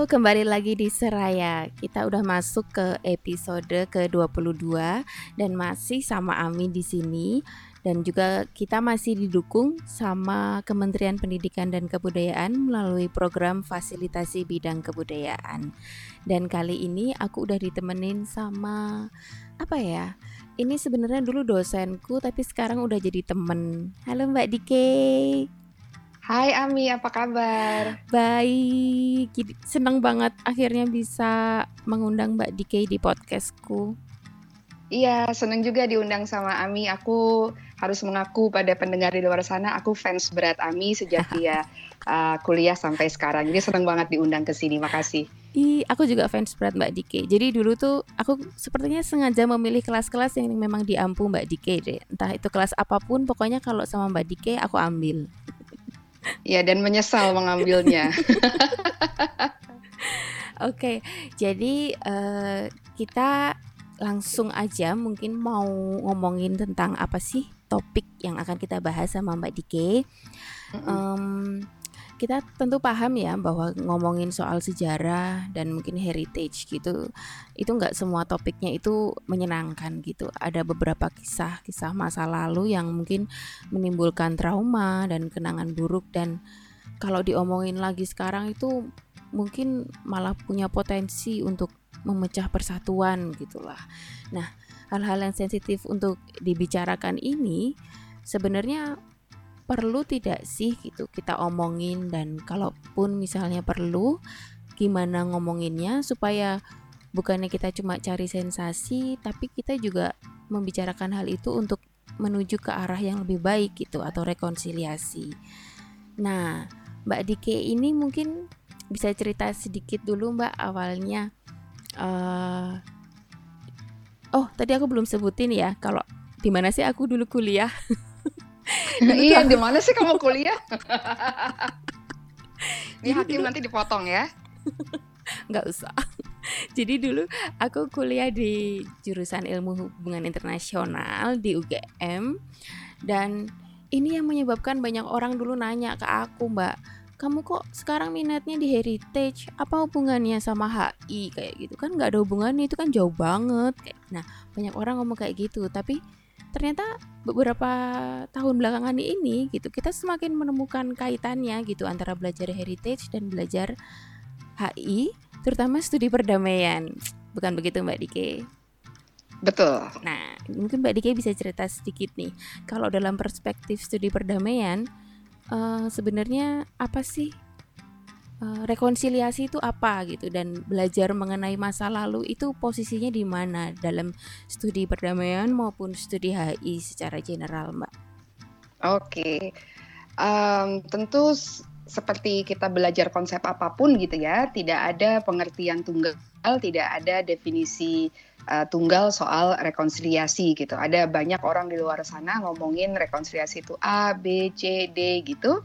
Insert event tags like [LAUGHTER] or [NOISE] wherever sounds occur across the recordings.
Kembali lagi di Seraya. Kita udah masuk ke episode ke-22 dan masih sama Ami di sini dan juga kita masih didukung sama Kementerian Pendidikan dan Kebudayaan melalui program fasilitasi bidang kebudayaan. Dan kali ini aku udah ditemenin sama apa ya? Ini sebenarnya dulu dosenku tapi sekarang udah jadi temen. Halo Mbak Dike. Hai Ami, apa kabar? Baik, senang banget akhirnya bisa mengundang Mbak Dike di podcastku. Iya, senang juga diundang sama Ami. Aku harus mengaku pada pendengar di luar sana, aku fans berat Ami sejak [LAUGHS] dia uh, kuliah sampai sekarang. Jadi senang banget diundang ke sini. Makasih. Ih, aku juga fans berat Mbak Dike. Jadi dulu tuh aku sepertinya sengaja memilih kelas-kelas yang memang diampu Mbak Dike deh. Entah itu kelas apa pun, pokoknya kalau sama Mbak Dike aku ambil. Ya, dan menyesal mengambilnya. [LAUGHS] Oke, jadi uh, kita langsung aja mungkin mau ngomongin tentang apa sih topik yang akan kita bahas sama Mbak Dike. Mm -hmm. um, kita tentu paham ya bahwa ngomongin soal sejarah dan mungkin heritage gitu itu nggak semua topiknya itu menyenangkan gitu. Ada beberapa kisah kisah masa lalu yang mungkin menimbulkan trauma dan kenangan buruk dan kalau diomongin lagi sekarang itu mungkin malah punya potensi untuk memecah persatuan gitulah. Nah hal-hal yang sensitif untuk dibicarakan ini sebenarnya perlu tidak sih gitu kita omongin dan kalaupun misalnya perlu gimana ngomonginnya supaya bukannya kita cuma cari sensasi tapi kita juga membicarakan hal itu untuk menuju ke arah yang lebih baik gitu atau rekonsiliasi. Nah, Mbak Dike ini mungkin bisa cerita sedikit dulu Mbak awalnya. Uh, oh, tadi aku belum sebutin ya kalau di mana sih aku dulu kuliah. [LAUGHS] iya, di mana sih kamu kuliah? [LAUGHS] Ini hakim nanti dipotong ya. [LAUGHS] Nggak usah. [LAUGHS] Jadi dulu aku kuliah di jurusan ilmu hubungan internasional di UGM dan ini yang menyebabkan banyak orang dulu nanya ke aku, Mbak, kamu kok sekarang minatnya di heritage? Apa hubungannya sama HI kayak gitu. Kan nggak ada hubungannya itu kan jauh banget. Nah banyak orang ngomong kayak gitu. Tapi ternyata beberapa tahun belakangan ini gitu kita semakin menemukan kaitannya gitu antara belajar heritage dan belajar HI terutama studi perdamaian bukan begitu Mbak Dike Betul. Nah, mungkin Mbak Dike bisa cerita sedikit nih. Kalau dalam perspektif studi perdamaian, uh, sebenarnya apa sih uh, rekonsiliasi itu apa gitu dan belajar mengenai masa lalu itu posisinya di mana dalam studi perdamaian maupun studi HI secara general, Mbak? Oke, um, tentu seperti kita belajar konsep apa pun gitu ya, tidak ada pengertian tunggal, tidak ada definisi uh, tunggal soal rekonsiliasi gitu. Ada banyak orang di luar sana ngomongin rekonsiliasi itu A, B, C, D gitu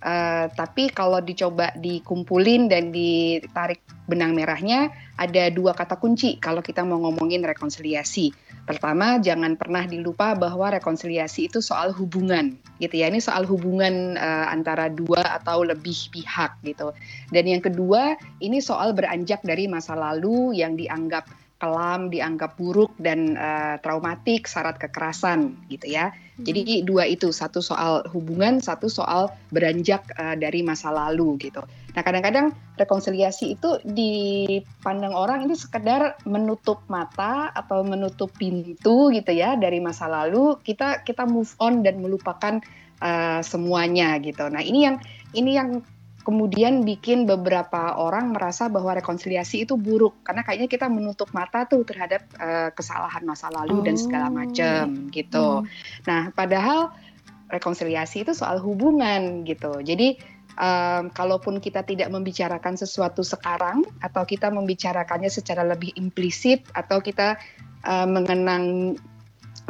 Uh, tapi kalau dicoba dikumpulin dan ditarik benang merahnya, ada dua kata kunci kalau kita mau ngomongin rekonsiliasi. Pertama, jangan pernah dilupa bahwa rekonsiliasi itu soal hubungan, gitu ya. Ini soal hubungan uh, antara dua atau lebih pihak, gitu. Dan yang kedua, ini soal beranjak dari masa lalu yang dianggap kelam, dianggap buruk dan uh, traumatik, syarat kekerasan gitu ya. Hmm. Jadi dua itu, satu soal hubungan, satu soal beranjak uh, dari masa lalu gitu. Nah kadang-kadang rekonsiliasi itu dipandang orang ini sekedar menutup mata atau menutup pintu gitu ya dari masa lalu. Kita kita move on dan melupakan uh, semuanya gitu. Nah ini yang ini yang kemudian bikin beberapa orang merasa bahwa rekonsiliasi itu buruk karena kayaknya kita menutup mata tuh terhadap uh, kesalahan masa lalu oh. dan segala oh. macam gitu. Hmm. Nah, padahal rekonsiliasi itu soal hubungan gitu. Jadi um, kalaupun kita tidak membicarakan sesuatu sekarang atau kita membicarakannya secara lebih implisit atau kita uh, mengenang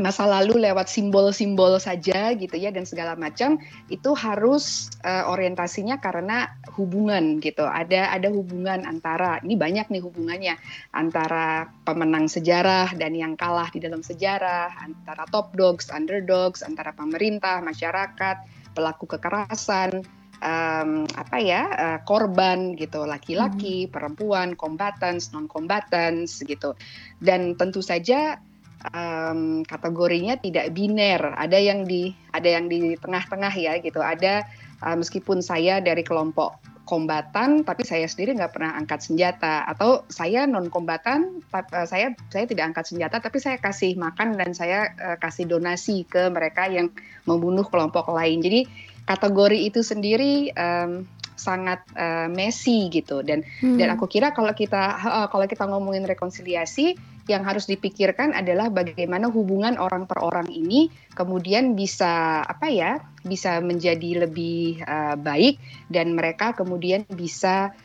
masa lalu lewat simbol-simbol saja gitu ya dan segala macam itu harus uh, orientasinya karena hubungan gitu. Ada ada hubungan antara ini banyak nih hubungannya antara pemenang sejarah dan yang kalah di dalam sejarah antara top dogs underdogs antara pemerintah masyarakat pelaku kekerasan um, apa ya uh, korban gitu. Laki-laki hmm. perempuan combatants non combatants gitu. Dan tentu saja um, kategorinya tidak biner. Ada yang di ada yang di tengah-tengah ya gitu. Ada uh, meskipun saya dari kelompok kombatan tapi saya sendiri nggak pernah angkat senjata. Atau saya non kombatan uh, saya saya tidak angkat senjata tapi saya kasih makan dan saya uh, kasih donasi ke mereka yang membunuh kelompok lain. Jadi kategori itu sendiri um, sangat uh, messy gitu. Dan hmm. dan aku kira kalau kita uh, kalau kita ngomongin rekonsiliasi yang harus dipikirkan adalah bagaimana hubungan orang per orang ini kemudian bisa apa ya bisa menjadi lebih uh, baik dan mereka kemudian bisa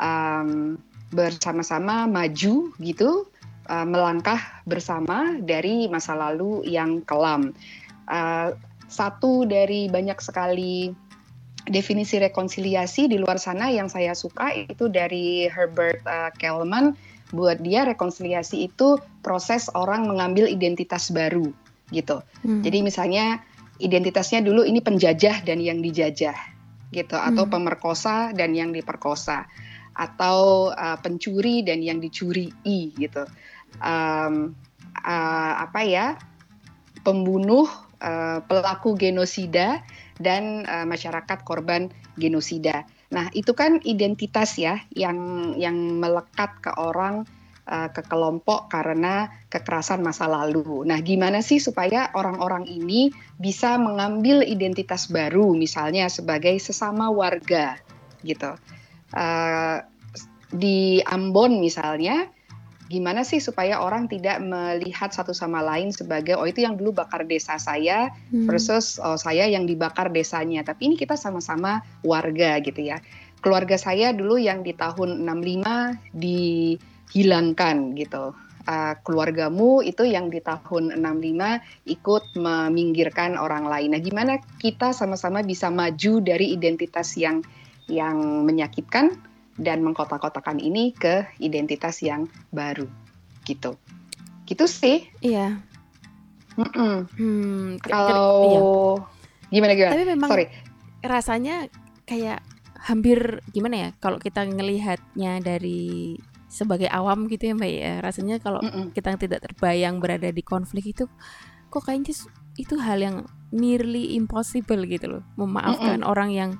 um, bersama-sama maju gitu uh, melangkah bersama dari masa lalu yang kelam. Uh, satu dari banyak sekali definisi rekonsiliasi di luar sana yang saya suka itu dari Herbert uh, Kelman buat dia rekonsiliasi itu proses orang mengambil identitas baru gitu. Hmm. Jadi misalnya identitasnya dulu ini penjajah dan yang dijajah gitu atau hmm. pemerkosa dan yang diperkosa atau uh, pencuri dan yang dicuri gitu. Um, uh, apa ya? Pembunuh uh, pelaku genosida dan uh, masyarakat korban genosida. Nah, itu kan identitas ya yang yang melekat ke orang uh, ke kelompok karena kekerasan masa lalu. Nah, gimana sih supaya orang-orang ini bisa mengambil identitas baru misalnya sebagai sesama warga gitu. Uh, di Ambon misalnya gimana sih supaya orang tidak melihat satu sama lain sebagai oh itu yang dulu bakar desa saya hmm. versus oh saya yang dibakar desanya. Tapi ini kita sama-sama warga gitu ya. Keluarga saya dulu yang di tahun 65 dihilangkan gitu. Uh, keluargamu itu yang di tahun 65 ikut meminggirkan orang lain. Nah, gimana kita sama-sama bisa maju dari identitas yang yang menyakitkan dan mengkotak-kotakan ini ke identitas yang baru gitu gitu sih iya mm -mm. Hmm, kalau iya. gimana gimana tapi memang sorry rasanya kayak hampir gimana ya kalau kita ngelihatnya dari sebagai awam gitu ya mbak ya rasanya kalau mm -mm. kita tidak terbayang berada di konflik itu kok kayaknya itu hal yang nearly impossible gitu loh memaafkan mm -mm. orang yang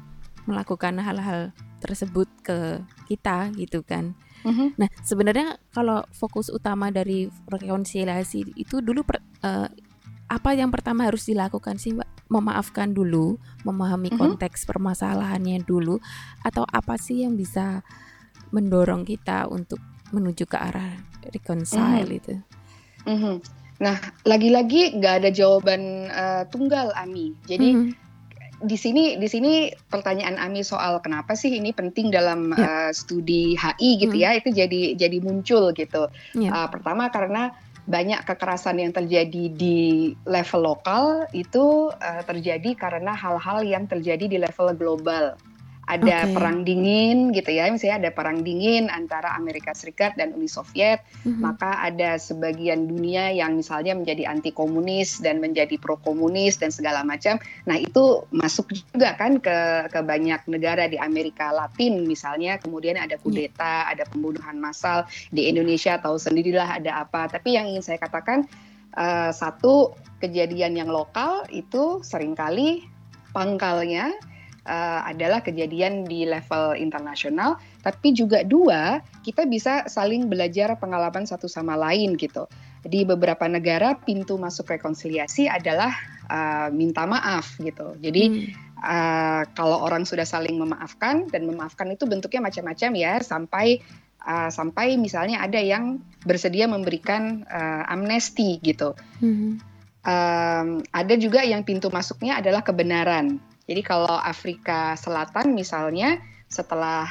melakukan hal-hal tersebut ke kita gitu kan. Mm-hmm. Nah sebenarnya kalau fokus utama dari rekonsiliasi itu dulu per, uh, apa yang pertama harus dilakukan sih mbak? Memaafkan dulu, memahami mm-hmm. konteks permasalahannya dulu, atau apa sih yang bisa mendorong kita untuk menuju ke arah reconcile mm-hmm. itu? Mm-hmm. Nah lagi-lagi nggak ada jawaban uh, tunggal Ami. Jadi mm-hmm di sini di sini pertanyaan Ami soal kenapa sih ini penting dalam yeah. uh, studi HI gitu hmm. ya itu jadi jadi muncul gitu. Yeah. Uh, pertama karena banyak kekerasan yang terjadi di level lokal itu uh, terjadi karena hal-hal yang terjadi di level global ada okay. perang dingin gitu ya misalnya ada perang dingin antara Amerika Serikat dan Uni Soviet mm-hmm. maka ada sebagian dunia yang misalnya menjadi anti komunis dan menjadi pro komunis dan segala macam nah itu masuk juga kan ke ke banyak negara di Amerika Latin misalnya kemudian ada iya. kudeta yeah. ada pembunuhan massal di Indonesia tahu sendirilah ada apa tapi yang ingin saya katakan uh, satu kejadian yang lokal itu sering kali pangkalnya uh, adalah kejadian di level internasional, tapi juga dua, kita bisa saling belajar pengalaman satu sama lain gitu. Di beberapa negara pintu masuk rekonsiliasi adalah uh, minta maaf gitu. Jadi hmm. uh, kalau orang sudah saling memaafkan dan memaafkan itu bentuknya macam-macam ya, sampai uh, sampai misalnya ada yang bersedia memberikan uh, amnesti gitu. Hmm. Um, ada juga yang pintu masuknya adalah kebenaran. Jadi kalau Afrika Selatan misalnya setelah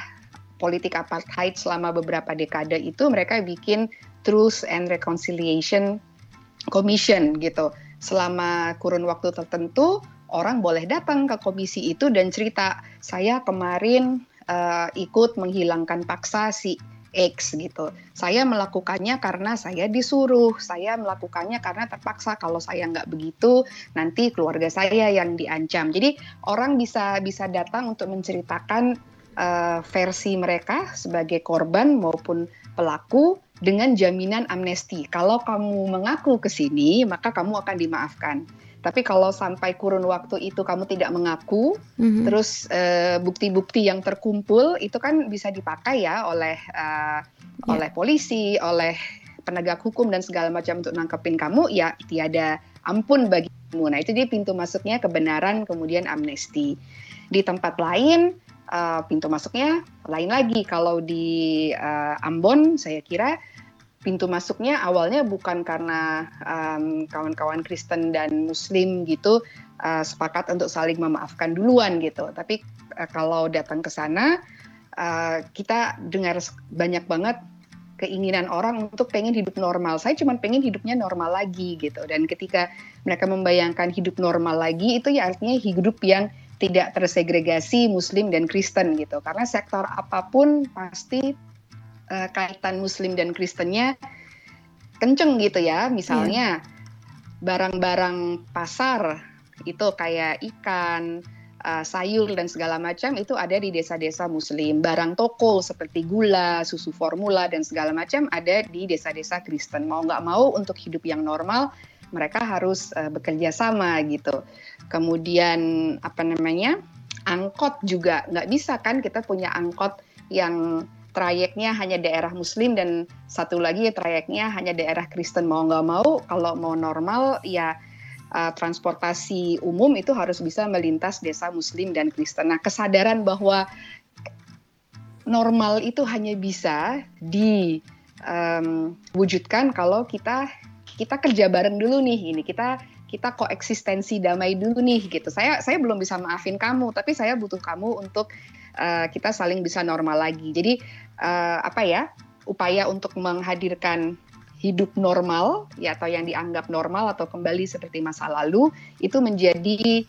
politik apartheid selama beberapa dekade itu mereka bikin Truth and Reconciliation Commission gitu. Selama kurun waktu tertentu orang boleh datang ke komisi itu dan cerita saya kemarin uh, ikut menghilangkan paksa si X gitu. Saya melakukannya karena saya disuruh, saya melakukannya karena terpaksa. Kalau saya nggak begitu, nanti keluarga saya yang diancam. Jadi orang bisa bisa datang untuk menceritakan uh, versi mereka sebagai korban maupun pelaku dengan jaminan amnesti. Kalau kamu mengaku ke sini, maka kamu akan dimaafkan. Tapi kalau sampai kurun waktu itu kamu tidak mengaku, mm-hmm. terus uh, bukti-bukti yang terkumpul itu kan bisa dipakai ya oleh uh, yeah. oleh polisi, oleh penegak hukum dan segala macam untuk nangkepin kamu, ya tiada ampun bagimu. Nah itu dia pintu masuknya kebenaran kemudian amnesti. Di tempat lain uh, pintu masuknya lain lagi. Kalau di uh, Ambon saya kira pintu masuknya awalnya bukan karena kawan kawan-kawan Kristen dan Muslim gitu uh, sepakat untuk saling memaafkan duluan gitu. Tapi uh, kalau datang ke sana uh, kita dengar banyak banget keinginan orang untuk pengen hidup normal. Saya cuma pengen hidupnya normal lagi gitu. Dan ketika mereka membayangkan hidup normal lagi itu ya artinya hidup yang tidak tersegregasi Muslim dan Kristen gitu. Karena sektor apa pun pasti uh, kaitan Muslim dan Kristennya kenceng gitu ya. Misalnya barang-barang yeah. pasar itu kayak ikan, uh, sayur dan segala macam itu ada di desa-desa Muslim. Barang toko seperti gula, susu formula dan segala macam ada di desa-desa Kristen. Mau nggak mau untuk hidup yang normal mereka harus uh, bekerja sama gitu. Kemudian apa namanya angkot juga nggak bisa kan kita punya angkot yang trayeknya hanya daerah Muslim dan satu lagi trayeknya hanya daerah Kristen mau nggak mau kalau mau normal ya uh, transportasi umum itu harus bisa melintas desa Muslim dan Kristen. Nah kesadaran bahwa normal itu hanya bisa diwujudkan um, kalau kita kita kerja bareng dulu nih ini kita kita koeksistensi damai dulu nih gitu. Saya saya belum bisa maafin kamu, tapi saya butuh kamu untuk uh, kita saling bisa normal lagi. Jadi uh, apa ya upaya untuk menghadirkan hidup normal ya atau yang dianggap normal atau kembali seperti masa lalu itu menjadi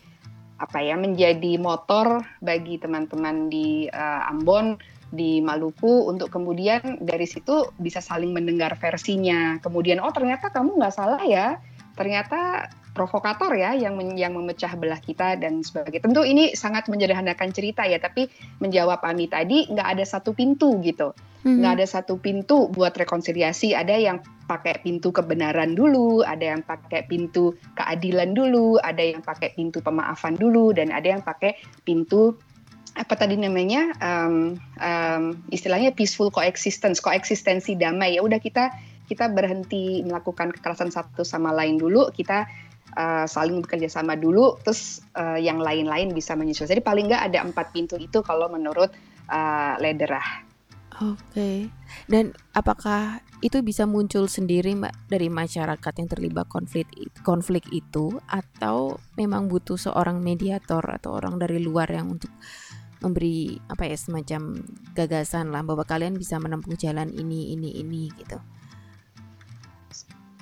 apa ya menjadi motor bagi teman-teman di uh, Ambon di Maluku untuk kemudian dari situ bisa saling mendengar versinya kemudian oh ternyata kamu nggak salah ya ternyata provokator ya yang men yang memecah belah kita dan sebagainya. Tentu ini sangat menyederhanakan cerita ya, tapi menjawab Ami tadi nggak ada satu pintu gitu, hmm. nggak ada satu pintu buat rekonsiliasi. Ada yang pakai pintu kebenaran dulu, ada yang pakai pintu keadilan dulu, ada yang pakai pintu pemaafan dulu, dan ada yang pakai pintu apa tadi namanya um, um, istilahnya peaceful coexistence, koeksistensi damai. Ya udah kita kita berhenti melakukan kekerasan satu sama lain dulu, kita uh, saling bekerja sama dulu, terus uh, yang lain-lain bisa menyusul. Jadi paling nggak ada empat pintu itu kalau menurut uh, Lederah. Oke. Okay. Dan apakah itu bisa muncul sendiri mbak dari masyarakat yang terlibat konflik konflik itu atau memang butuh seorang mediator atau orang dari luar yang untuk memberi apa ya semacam gagasan lah bahwa kalian bisa menempuh jalan ini ini ini gitu.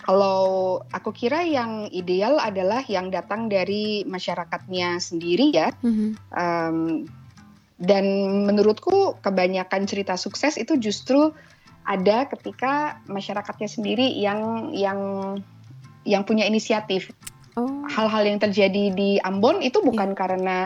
Kalau aku kira yang ideal adalah yang datang dari masyarakatnya sendiri ya. Mm-hmm. Um, dan menurutku kebanyakan cerita sukses itu justru ada ketika masyarakatnya sendiri yang yang yang punya inisiatif. Oh. Hal-hal yang terjadi di Ambon itu bukan yeah. karena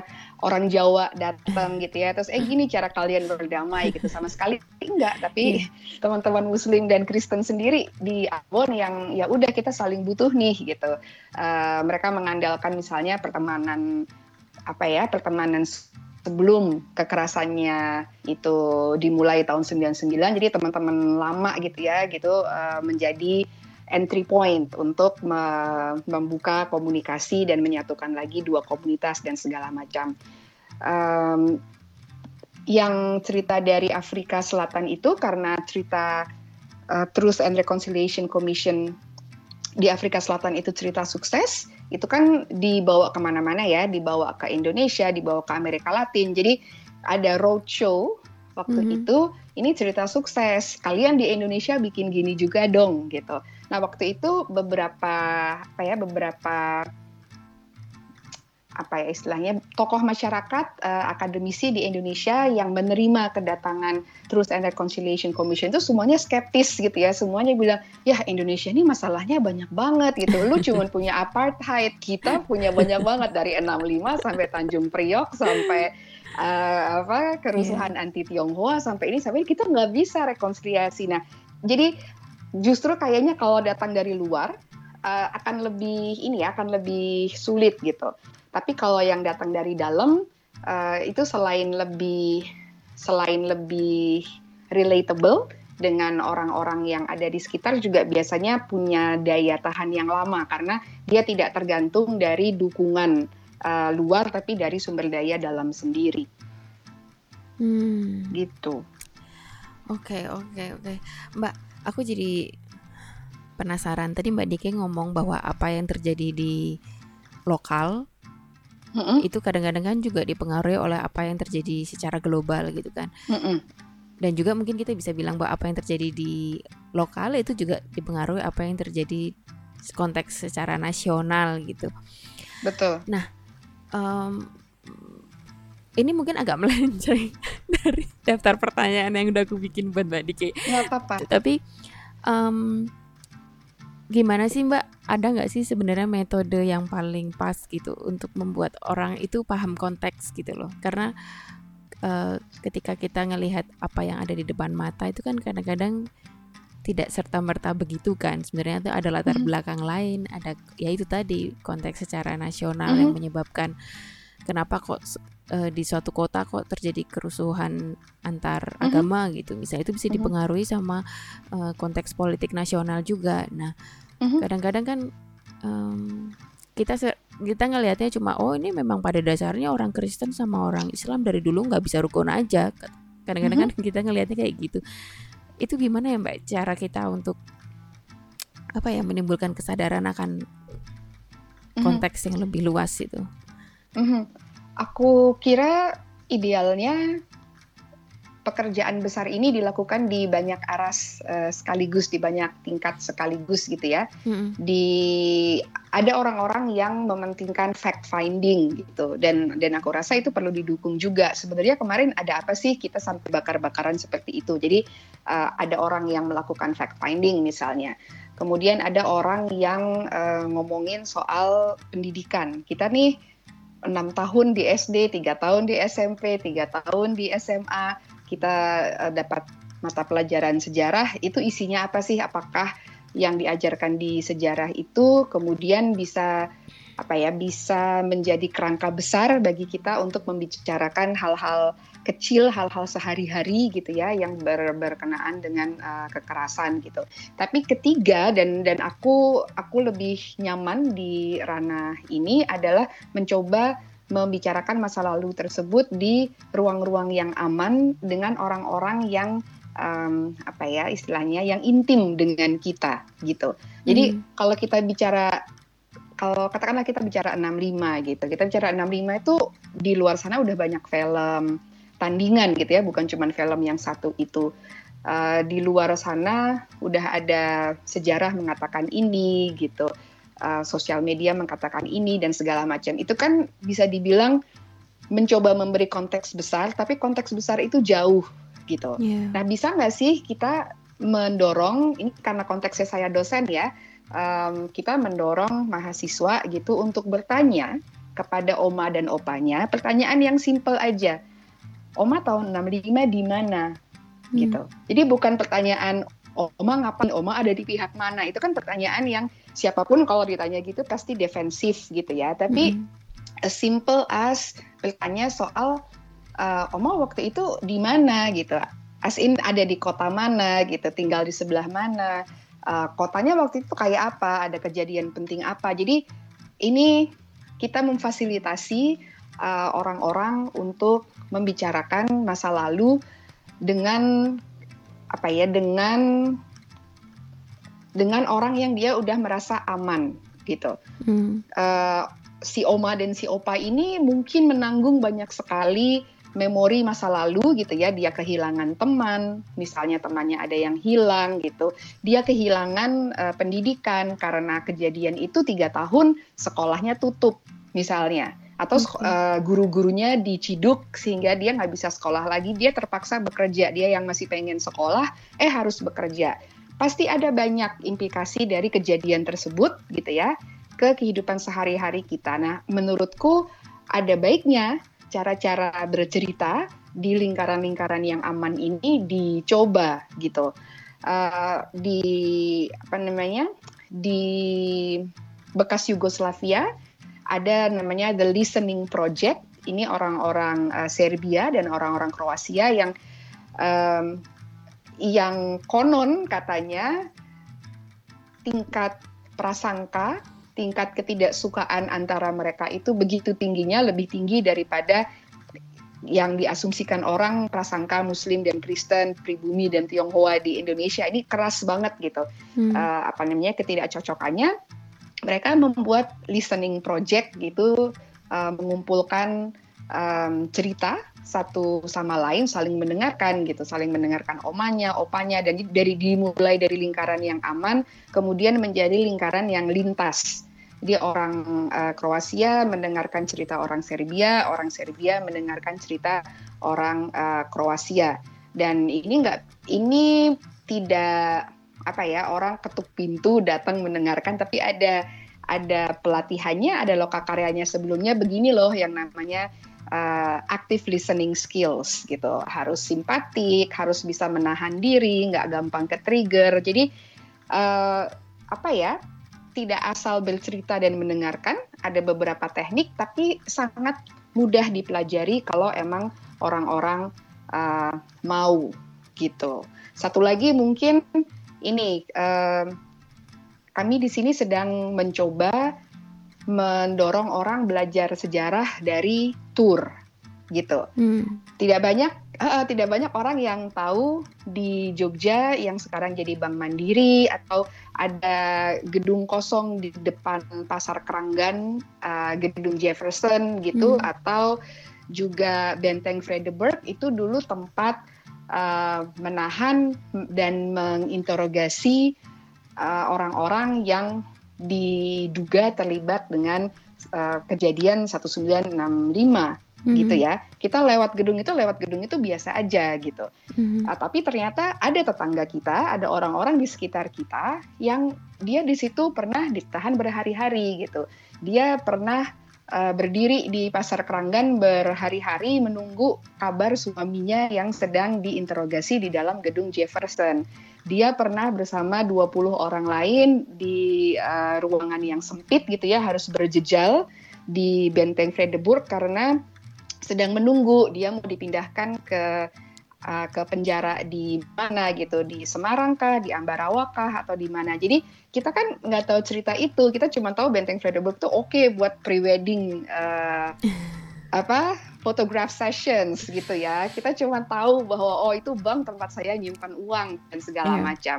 orang Jawa datang gitu ya terus eh gini cara kalian berdamai gitu sama sekali enggak tapi yeah. teman-teman Muslim dan Kristen sendiri di Ambon yang ya udah kita saling butuh nih gitu uh, mereka mengandalkan misalnya pertemanan apa ya pertemanan sebelum kekerasannya itu dimulai tahun 99 jadi teman-teman lama gitu ya gitu uh, menjadi entry point untuk membuka komunikasi dan menyatukan lagi dua komunitas dan segala macam. Um, yang cerita dari Afrika Selatan itu karena cerita uh, Truth and Reconciliation Commission di Afrika Selatan itu cerita sukses, itu kan dibawa ke mana-mana ya, dibawa ke Indonesia, dibawa ke Amerika Latin. Jadi ada roadshow waktu mm -hmm. itu, ini cerita sukses. Kalian di Indonesia bikin gini juga dong gitu. Nah waktu itu beberapa apa ya beberapa apa ya istilahnya tokoh masyarakat uh, akademisi di Indonesia yang menerima kedatangan Truth and Reconciliation Commission itu semuanya skeptis gitu ya. Semuanya bilang ya Indonesia ini masalahnya banyak banget gitu. Lu [LAUGHS] cuma punya apartheid kita punya banyak banget dari 65 sampai Tanjung Priok sampai uh, apa kerusuhan yeah. anti Tionghoa sampai ini sampai kita nggak bisa rekonsiliasi. Nah jadi justru kayaknya kalau datang dari luar uh, akan lebih ini ya akan lebih sulit gitu tapi kalau yang datang dari dalam uh, itu selain lebih selain lebih relatable dengan orang-orang yang ada di sekitar juga biasanya punya daya tahan yang lama karena dia tidak tergantung dari dukungan uh, luar tapi dari sumber daya dalam sendiri. Hmm. Gitu. Oke, okay, oke, okay, oke. Okay. Mbak, aku jadi penasaran. Tadi Mbak Dike ngomong bahwa apa yang terjadi di lokal mm-hmm. itu kadang-kadang kan juga dipengaruhi oleh apa yang terjadi secara global gitu kan mm-hmm. dan juga mungkin kita bisa bilang bahwa apa yang terjadi di lokal itu juga dipengaruhi apa yang terjadi konteks secara nasional gitu betul nah um, ini mungkin agak [LAUGHS] melenceng dari daftar pertanyaan yang udah aku bikin buat Mbak Diki. Nggak apa-apa. Tapi um, gimana sih Mbak? Ada nggak sih sebenarnya metode yang paling pas gitu untuk membuat orang itu paham konteks gitu loh? Karena uh, ketika kita ngelihat apa yang ada di depan mata itu kan kadang-kadang tidak serta merta begitu kan sebenarnya itu ada latar mm-hmm. belakang lain ada ya itu tadi konteks secara nasional mm-hmm. yang menyebabkan kenapa kok uh, di suatu kota kok terjadi kerusuhan antar mm-hmm. agama gitu misalnya itu bisa mm-hmm. dipengaruhi sama uh, konteks politik nasional juga nah Mm-hmm. kadang-kadang kan um, kita kita ngelihatnya cuma oh ini memang pada dasarnya orang Kristen sama orang Islam dari dulu nggak bisa rukun aja kadang-kadang mm-hmm. kan kita ngelihatnya kayak gitu itu gimana ya mbak cara kita untuk apa ya menimbulkan kesadaran akan mm-hmm. konteks yang lebih luas itu mm-hmm. Aku kira idealnya pekerjaan besar ini dilakukan di banyak aras uh, sekaligus di banyak tingkat sekaligus gitu ya. Mm-hmm. Di ada orang-orang yang mementingkan fact finding gitu dan dan aku rasa itu perlu didukung juga. Sebenarnya kemarin ada apa sih kita sampai bakar-bakaran seperti itu. Jadi uh, ada orang yang melakukan fact finding misalnya. Kemudian ada orang yang uh, ngomongin soal pendidikan. Kita nih enam tahun di SD, tiga tahun di SMP, tiga tahun di SMA kita uh, dapat mata pelajaran sejarah itu isinya apa sih? Apakah yang diajarkan di sejarah itu kemudian bisa apa ya bisa menjadi kerangka besar bagi kita untuk membicarakan hal-hal kecil, hal-hal sehari-hari gitu ya yang ber, berkenaan dengan uh, kekerasan gitu. Tapi ketiga dan dan aku aku lebih nyaman di ranah ini adalah mencoba membicarakan masa lalu tersebut di ruang-ruang yang aman dengan orang-orang yang um, apa ya istilahnya yang intim dengan kita gitu. Jadi hmm. kalau kita bicara kalau katakanlah kita bicara 65 gitu. Kita bicara 65 itu di luar sana udah banyak film tandingan gitu ya, bukan cuma film yang satu itu. Uh, di luar sana udah ada sejarah mengatakan ini gitu uh, sosial media mengatakan ini dan segala macam itu kan bisa dibilang mencoba memberi konteks besar tapi konteks besar itu jauh gitu. Yeah. Nah bisa nggak sih kita mendorong ini karena konteksnya saya dosen ya um, kita mendorong mahasiswa gitu untuk bertanya kepada oma dan opanya pertanyaan yang simple aja. Oma tahun 65 di mana? Hmm. gitu. Jadi bukan pertanyaan Oma ngapain? Oma ada di pihak mana? Itu kan pertanyaan yang siapa pun kalau ditanya gitu pasti defensif gitu ya. Tapi mm. as simple as bertanya soal uh, Oma waktu itu di mana gitu. As in ada di kota mana gitu, tinggal di sebelah mana. Uh, kotanya waktu itu kayak apa? Ada kejadian penting apa? Jadi ini kita memfasilitasi uh, orang-orang uh, untuk membicarakan masa lalu dengan apa ya dengan dengan orang yang dia udah merasa aman gitu. Hmm. Uh, si oma dan si opa ini mungkin menanggung banyak sekali memori masa lalu gitu ya. Dia kehilangan teman, misalnya temannya ada yang hilang gitu. Dia kehilangan uh, pendidikan karena kejadian itu tiga tahun sekolahnya tutup misalnya atau uh, guru-gurunya diciduk sehingga dia nggak bisa sekolah lagi dia terpaksa bekerja dia yang masih pengen sekolah eh harus bekerja pasti ada banyak implikasi dari kejadian tersebut gitu ya ke kehidupan sehari-hari kita nah menurutku ada baiknya cara-cara bercerita di lingkaran-lingkaran yang aman ini dicoba gitu uh, di apa namanya di bekas Yugoslavia ada namanya The Listening Project. Ini orang-orang uh, Serbia dan orang-orang Kroasia yang um, yang konon katanya tingkat prasangka, tingkat ketidaksukaan antara mereka itu begitu tingginya, lebih tinggi daripada yang diasumsikan orang prasangka Muslim dan Kristen, pribumi dan Tionghoa di Indonesia ini keras banget gitu. Hmm. Uh, apa namanya ketidakcocokannya mereka membuat listening project gitu, uh, mengumpulkan um, cerita satu sama lain, saling mendengarkan gitu, saling mendengarkan omanya, opanya, dan dari dimulai dari lingkaran yang aman, kemudian menjadi lingkaran yang lintas. Jadi orang uh, Kroasia mendengarkan cerita orang Serbia, orang Serbia mendengarkan cerita orang uh, Kroasia, dan ini enggak, ini tidak apa ya orang ketuk pintu datang mendengarkan tapi ada ada pelatihannya ada loka karyanya sebelumnya begini loh yang namanya uh, active listening skills gitu. Harus simpatik harus bisa menahan diri nggak gampang ke trigger jadi uh, apa ya tidak asal bercerita dan mendengarkan ada beberapa teknik tapi sangat mudah dipelajari kalau emang orang-orang uh, mau gitu. Satu lagi mungkin ini uh, kami di sini sedang mencoba mendorong orang belajar sejarah dari tour gitu. Hmm. Tidak banyak uh, tidak banyak orang yang tahu di Jogja yang sekarang jadi Bank Mandiri atau ada gedung kosong di depan Pasar Keranggan, uh, gedung Jefferson gitu hmm. atau juga Benteng Frederberg itu dulu tempat uh, menahan dan menginterogasi eh, orang-orang uh, yang diduga terlibat dengan uh, kejadian 1965 mm-hmm. gitu ya. Kita lewat gedung itu lewat gedung itu biasa aja gitu. Mm-hmm. Uh, tapi ternyata ada tetangga kita, ada orang-orang di sekitar kita yang dia di situ pernah ditahan berhari-hari gitu. Dia pernah uh, berdiri di pasar Keranggan berhari-hari menunggu kabar suaminya yang sedang diinterogasi di dalam gedung Jefferson. Dia pernah bersama 20 orang lain di uh, ruangan yang sempit gitu ya, harus berjejal di Benteng Frederburg karena sedang menunggu dia mau dipindahkan ke uh, ke penjara di mana gitu di Semarang kah di Ambarawa kah atau di mana. Jadi kita kan nggak tahu cerita itu kita cuma tahu Benteng Frederburg tuh oke okay buat prewedding uh, [LAUGHS] apa photograph sessions gitu ya kita cuma tahu bahwa oh itu bank tempat saya nyimpan uang dan segala yeah. macam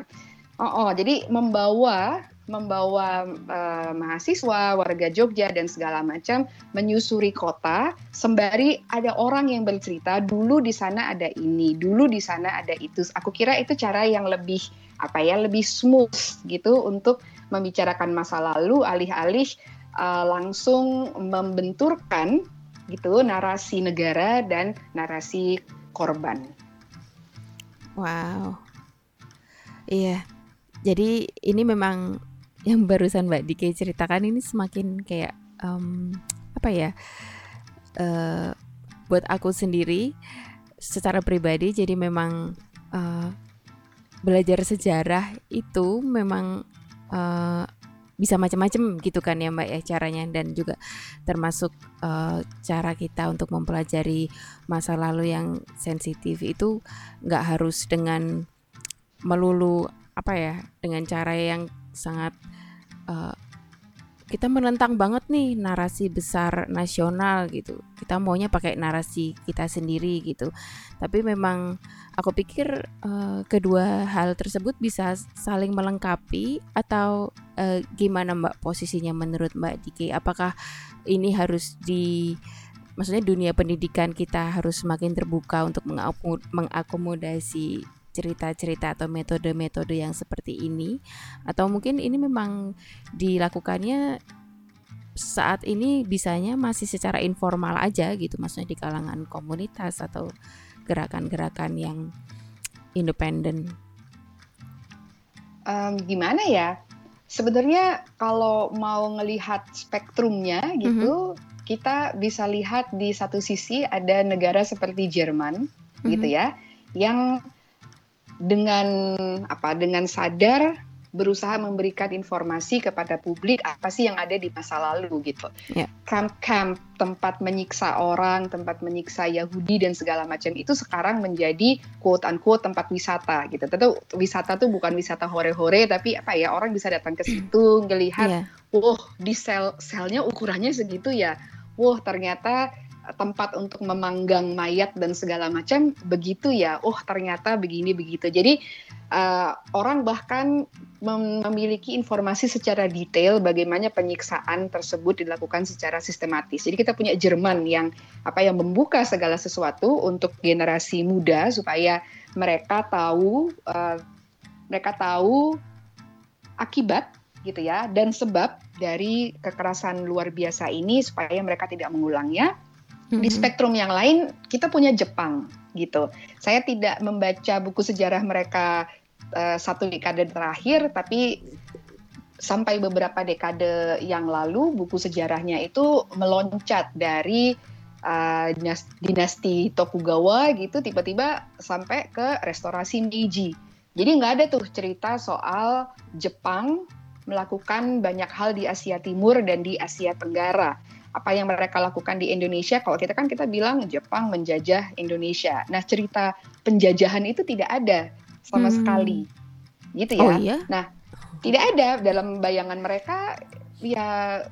oh, oh jadi membawa membawa uh, mahasiswa, warga Jogja dan segala macam menyusuri kota sembari ada orang yang bercerita dulu di sana ada ini, dulu di sana ada itu. Aku kira itu cara yang lebih apa ya, lebih smooth gitu untuk membicarakan masa lalu alih-alih uh, langsung membenturkan gitu narasi negara dan narasi korban. Wow. Iya. Jadi ini memang [LAUGHS] yang barusan Mbak Dike ceritakan ini semakin kayak um, apa ya uh, buat aku sendiri secara pribadi jadi memang uh, belajar sejarah itu memang uh, bisa macam-macam gitu kan ya Mbak ya caranya. Dan juga termasuk uh, cara kita untuk mempelajari masa lalu yang sensitif itu nggak harus dengan melulu apa ya dengan cara yang sangat uh, kita menentang banget nih narasi besar nasional gitu. Kita maunya pakai narasi kita sendiri gitu. Tapi memang aku pikir uh, kedua hal tersebut bisa saling melengkapi atau uh, gimana Mbak posisinya menurut Mbak Diki? Apakah ini harus di maksudnya dunia pendidikan kita harus semakin terbuka untuk mengakomodasi cerita-cerita atau metode-metode yang seperti ini atau mungkin ini memang dilakukannya saat ini bisanya masih secara informal aja gitu maksudnya di kalangan komunitas atau gerakan-gerakan yang independen um, gimana ya sebenarnya kalau mau ngelihat spektrumnya gitu mm-hmm. kita bisa lihat di satu sisi ada negara seperti Jerman mm-hmm. gitu ya yang dengan apa dengan sadar berusaha memberikan informasi kepada publik apa sih yang ada di masa lalu gitu. Yeah. Camp-camp tempat menyiksa orang, tempat menyiksa Yahudi dan segala macam itu sekarang menjadi quote unquote tempat wisata gitu. Tentu wisata tuh bukan wisata hore-hore tapi apa ya orang bisa datang ke situ ngelihat, yeah. oh di sel selnya ukurannya segitu ya. Wah ternyata tempat untuk memanggang mayat dan segala macam begitu ya. Oh ternyata begini begitu. Jadi uh, orang bahkan mem memiliki informasi secara detail bagaimana penyiksaan tersebut dilakukan secara sistematis. Jadi kita punya Jerman yang apa yang membuka segala sesuatu untuk generasi muda supaya mereka tahu uh, mereka tahu akibat gitu ya dan sebab dari kekerasan luar biasa ini supaya mereka tidak mengulangnya di mm-hmm. spektrum yang lain kita punya Jepang gitu. Saya tidak membaca buku sejarah mereka uh, satu dekade terakhir, tapi sampai beberapa dekade yang lalu buku sejarahnya itu meloncat dari uh, dinasti Tokugawa gitu tiba-tiba sampai ke restorasi Meiji. Jadi nggak ada tuh cerita soal Jepang melakukan banyak hal di Asia Timur dan di Asia Tenggara apa yang mereka lakukan di Indonesia. Kalau kita kan kita bilang Jepang menjajah Indonesia. Nah cerita penjajahan itu tidak ada sama hmm. sekali, gitu ya. Oh, iya? Nah tidak ada dalam bayangan mereka ya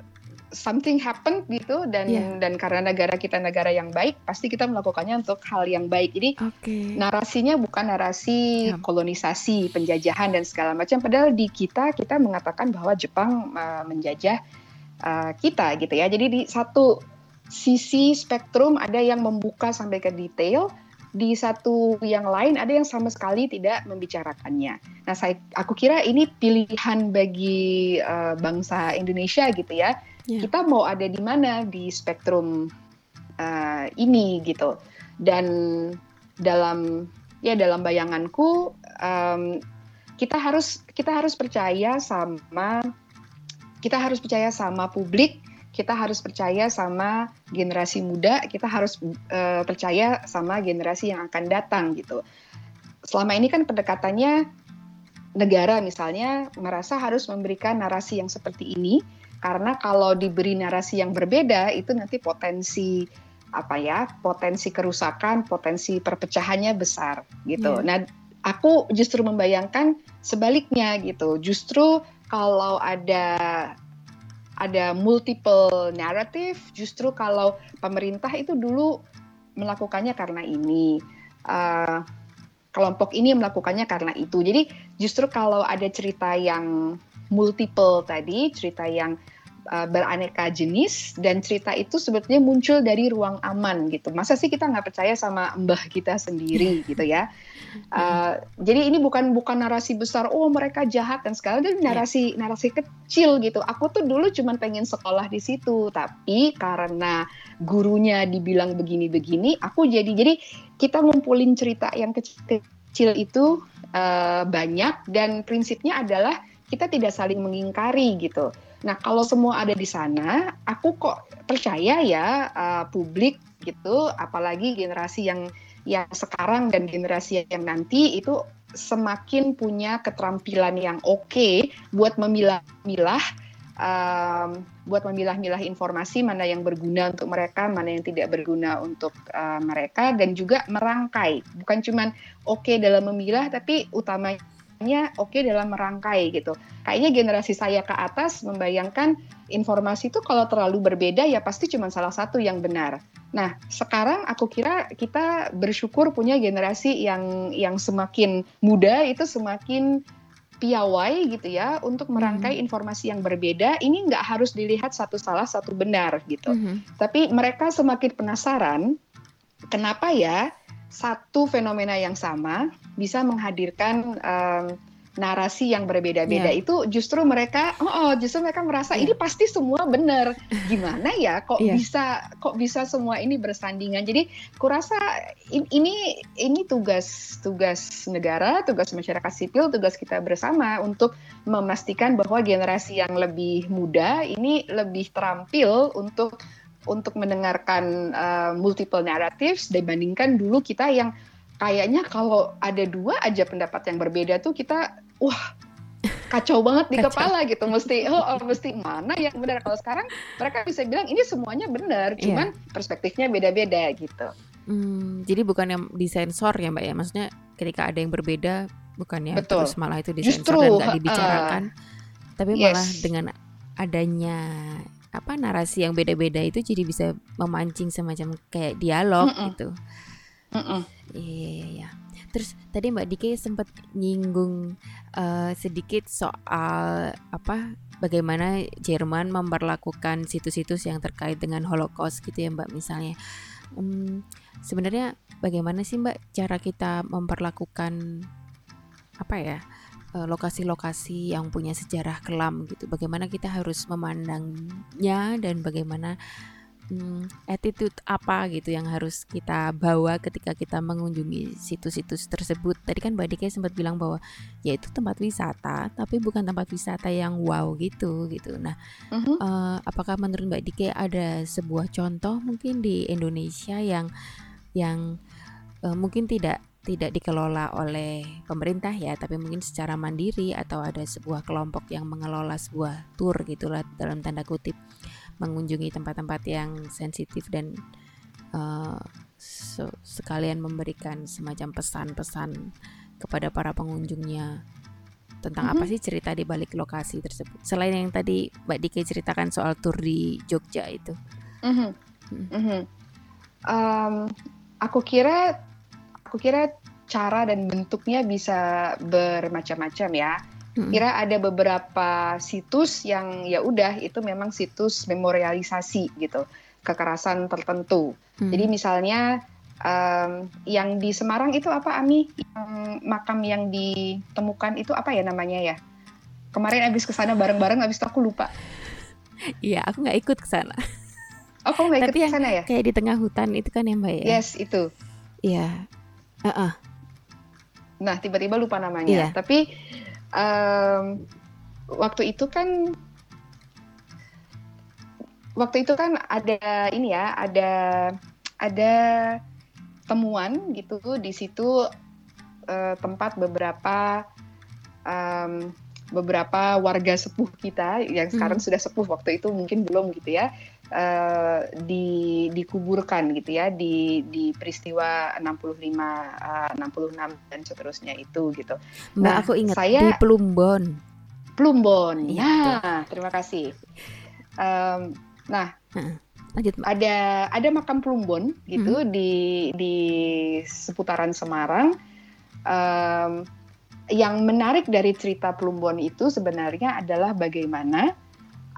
something happen gitu dan yeah. dan karena negara kita negara yang baik pasti kita melakukannya untuk hal yang baik jadi okay. narasinya bukan narasi yeah. kolonisasi penjajahan dan segala macam padahal di kita kita mengatakan bahwa Jepang uh, menjajah uh, kita gitu ya. Jadi di satu sisi spektrum ada yang membuka sampai ke detail, di satu yang lain ada yang sama sekali tidak membicarakannya. Nah, saya aku kira ini pilihan bagi uh, bangsa Indonesia gitu ya. Yeah. Kita mau ada di mana di spektrum uh, ini gitu. Dan dalam ya dalam bayanganku um, kita harus kita harus percaya sama kita harus percaya sama publik, kita harus percaya sama generasi muda, kita harus uh, percaya sama generasi yang akan datang gitu. Selama ini kan pendekatannya negara misalnya merasa harus memberikan narasi yang seperti ini karena kalau diberi narasi yang berbeda itu nanti potensi apa ya potensi kerusakan potensi perpecahannya besar gitu. Yeah. Nah aku justru membayangkan sebaliknya gitu. Justru kalau ada ada multiple narrative, justru kalau pemerintah itu dulu melakukannya karena ini, uh, kelompok ini melakukannya karena itu. Jadi justru kalau ada cerita yang multiple tadi, cerita yang uh, beraneka jenis dan cerita itu sebetulnya muncul dari ruang aman gitu. Masa sih kita nggak percaya sama mbah kita sendiri [LAUGHS] gitu ya? Uh, jadi ini bukan bukan narasi besar, oh mereka jahat dan segala, itu narasi yeah. narasi kecil gitu. Aku tuh dulu cuma pengen sekolah di situ, tapi karena gurunya dibilang begini-begini, aku jadi jadi kita ngumpulin cerita yang kecil-kecil itu uh, banyak dan prinsipnya adalah kita tidak saling mengingkari gitu. Nah kalau semua ada di sana, aku kok percaya ya uh, publik gitu, apalagi generasi yang yang sekarang dan generasi yang nanti itu semakin punya keterampilan yang oke okay buat memilah-milah um, buat memilah-milah informasi mana yang berguna untuk mereka, mana yang tidak berguna untuk uh, mereka dan juga merangkai. Bukan cuman oke okay dalam memilah tapi utamanya oke okay dalam merangkai gitu. Kayaknya generasi saya ke atas membayangkan informasi itu kalau terlalu berbeda ya pasti cuma salah satu yang benar. Nah, sekarang aku kira kita bersyukur punya generasi yang yang semakin muda itu semakin piawai gitu ya untuk merangkai hmm. informasi yang berbeda. Ini nggak harus dilihat satu salah satu benar gitu. Hmm. Tapi mereka semakin penasaran kenapa ya satu fenomena yang sama bisa menghadirkan um, narasi yang berbeda-beda yeah. itu justru mereka oh, oh justru mereka merasa yeah. ini pasti semua benar [LAUGHS] gimana ya kok yeah. bisa kok bisa semua ini bersandingan jadi kurasa ini ini tugas tugas negara tugas masyarakat sipil tugas kita bersama untuk memastikan bahwa generasi yang lebih muda ini lebih terampil untuk untuk mendengarkan uh, multiple narratives dibandingkan dulu kita yang kayaknya kalau ada dua aja pendapat yang berbeda tuh kita wah kacau banget di kacau. kepala gitu mesti oh, oh mesti mana yang benar kalau sekarang mereka bisa bilang ini semuanya benar iya. cuman yeah. perspektifnya beda-beda gitu hmm, jadi bukan yang disensor ya mbak ya maksudnya ketika ada yang berbeda bukannya Betul. terus malah itu disensor Justru, dan nggak dibicarakan uh, tapi yes. malah dengan adanya apa narasi yang beda-beda itu jadi bisa memancing semacam kayak dialog mm -mm. gitu Iya, iya, iya. Terus tadi Mbak Dike sempat nyinggung uh, sedikit soal apa bagaimana Jerman memperlakukan situs-situs yang terkait dengan Holocaust gitu ya Mbak misalnya. Um, sebenarnya bagaimana sih Mbak cara kita memperlakukan apa ya lokasi-lokasi yang punya sejarah kelam gitu. Bagaimana kita harus memandangnya dan bagaimana hmm, attitude apa gitu yang harus kita bawa ketika kita mengunjungi situs-situs tersebut. Tadi kan Mbak Dika sempat bilang bahwa ya itu tempat wisata, tapi bukan tempat wisata yang wow gitu gitu. Nah, uh-huh. uh, apakah menurut Mbak Dika ada sebuah contoh mungkin di Indonesia yang yang uh, mungkin tidak tidak dikelola oleh pemerintah ya, tapi mungkin secara mandiri atau ada sebuah kelompok yang mengelola sebuah tour gitulah dalam tanda kutip mengunjungi tempat-tempat yang sensitif dan uh, sekalian memberikan semacam pesan-pesan kepada para pengunjungnya tentang mm -hmm. apa sih cerita di balik lokasi tersebut selain yang tadi Mbak Dike ceritakan soal tur di Jogja itu. Mm -hmm. Mm -hmm. um, aku kira aku kira cara dan bentuknya bisa bermacam-macam ya. Kira ada beberapa situs yang ya udah itu memang situs memorialisasi gitu kekerasan tertentu. Hmm. Jadi misalnya um, yang di Semarang itu apa Ami? Yang makam yang ditemukan itu apa ya namanya ya? Kemarin abis ke sana bareng-bareng abis itu aku lupa. [LAUGHS] Iya, aku nggak ikut ke sana. Oh, kamu nggak ikut ke sana ya? Kayak di tengah hutan itu kan ya Mbak ya? Yes, itu. Iya. Uh -uh. Nah, tiba-tiba lupa namanya. Iya. Tapi um, waktu itu kan waktu itu kan ada ini ya ada ada temuan gitu di situ uh, tempat beberapa um, beberapa warga sepuh kita yang sekarang hmm. sudah sepuh waktu itu mungkin belum gitu ya uh, di dikuburkan gitu ya di di peristiwa 65 uh, 66 dan seterusnya itu gitu. Mbak nah, aku ingat saya di Plumbon. Plumbon. Ya, nah, terima kasih. Um, nah, lanjut Mbak. Ada ada makam Plumbon gitu hmm. di di seputaran Semarang. Um, yang menarik dari cerita Plumbon itu sebenarnya adalah bagaimana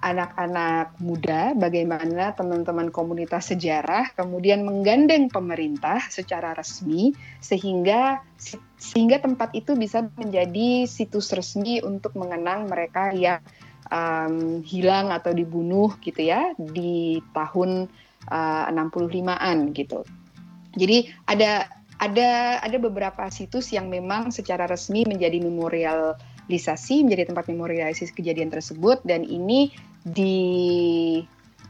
anak-anak muda, bagaimana teman-teman komunitas sejarah kemudian menggandeng pemerintah secara resmi sehingga sehingga tempat itu bisa menjadi situs resmi untuk mengenang mereka yang um, hilang atau dibunuh gitu ya di tahun uh, 65-an gitu. Jadi ada ada ada beberapa situs yang memang secara resmi menjadi memorialisasi menjadi tempat memorialisasi kejadian tersebut dan ini di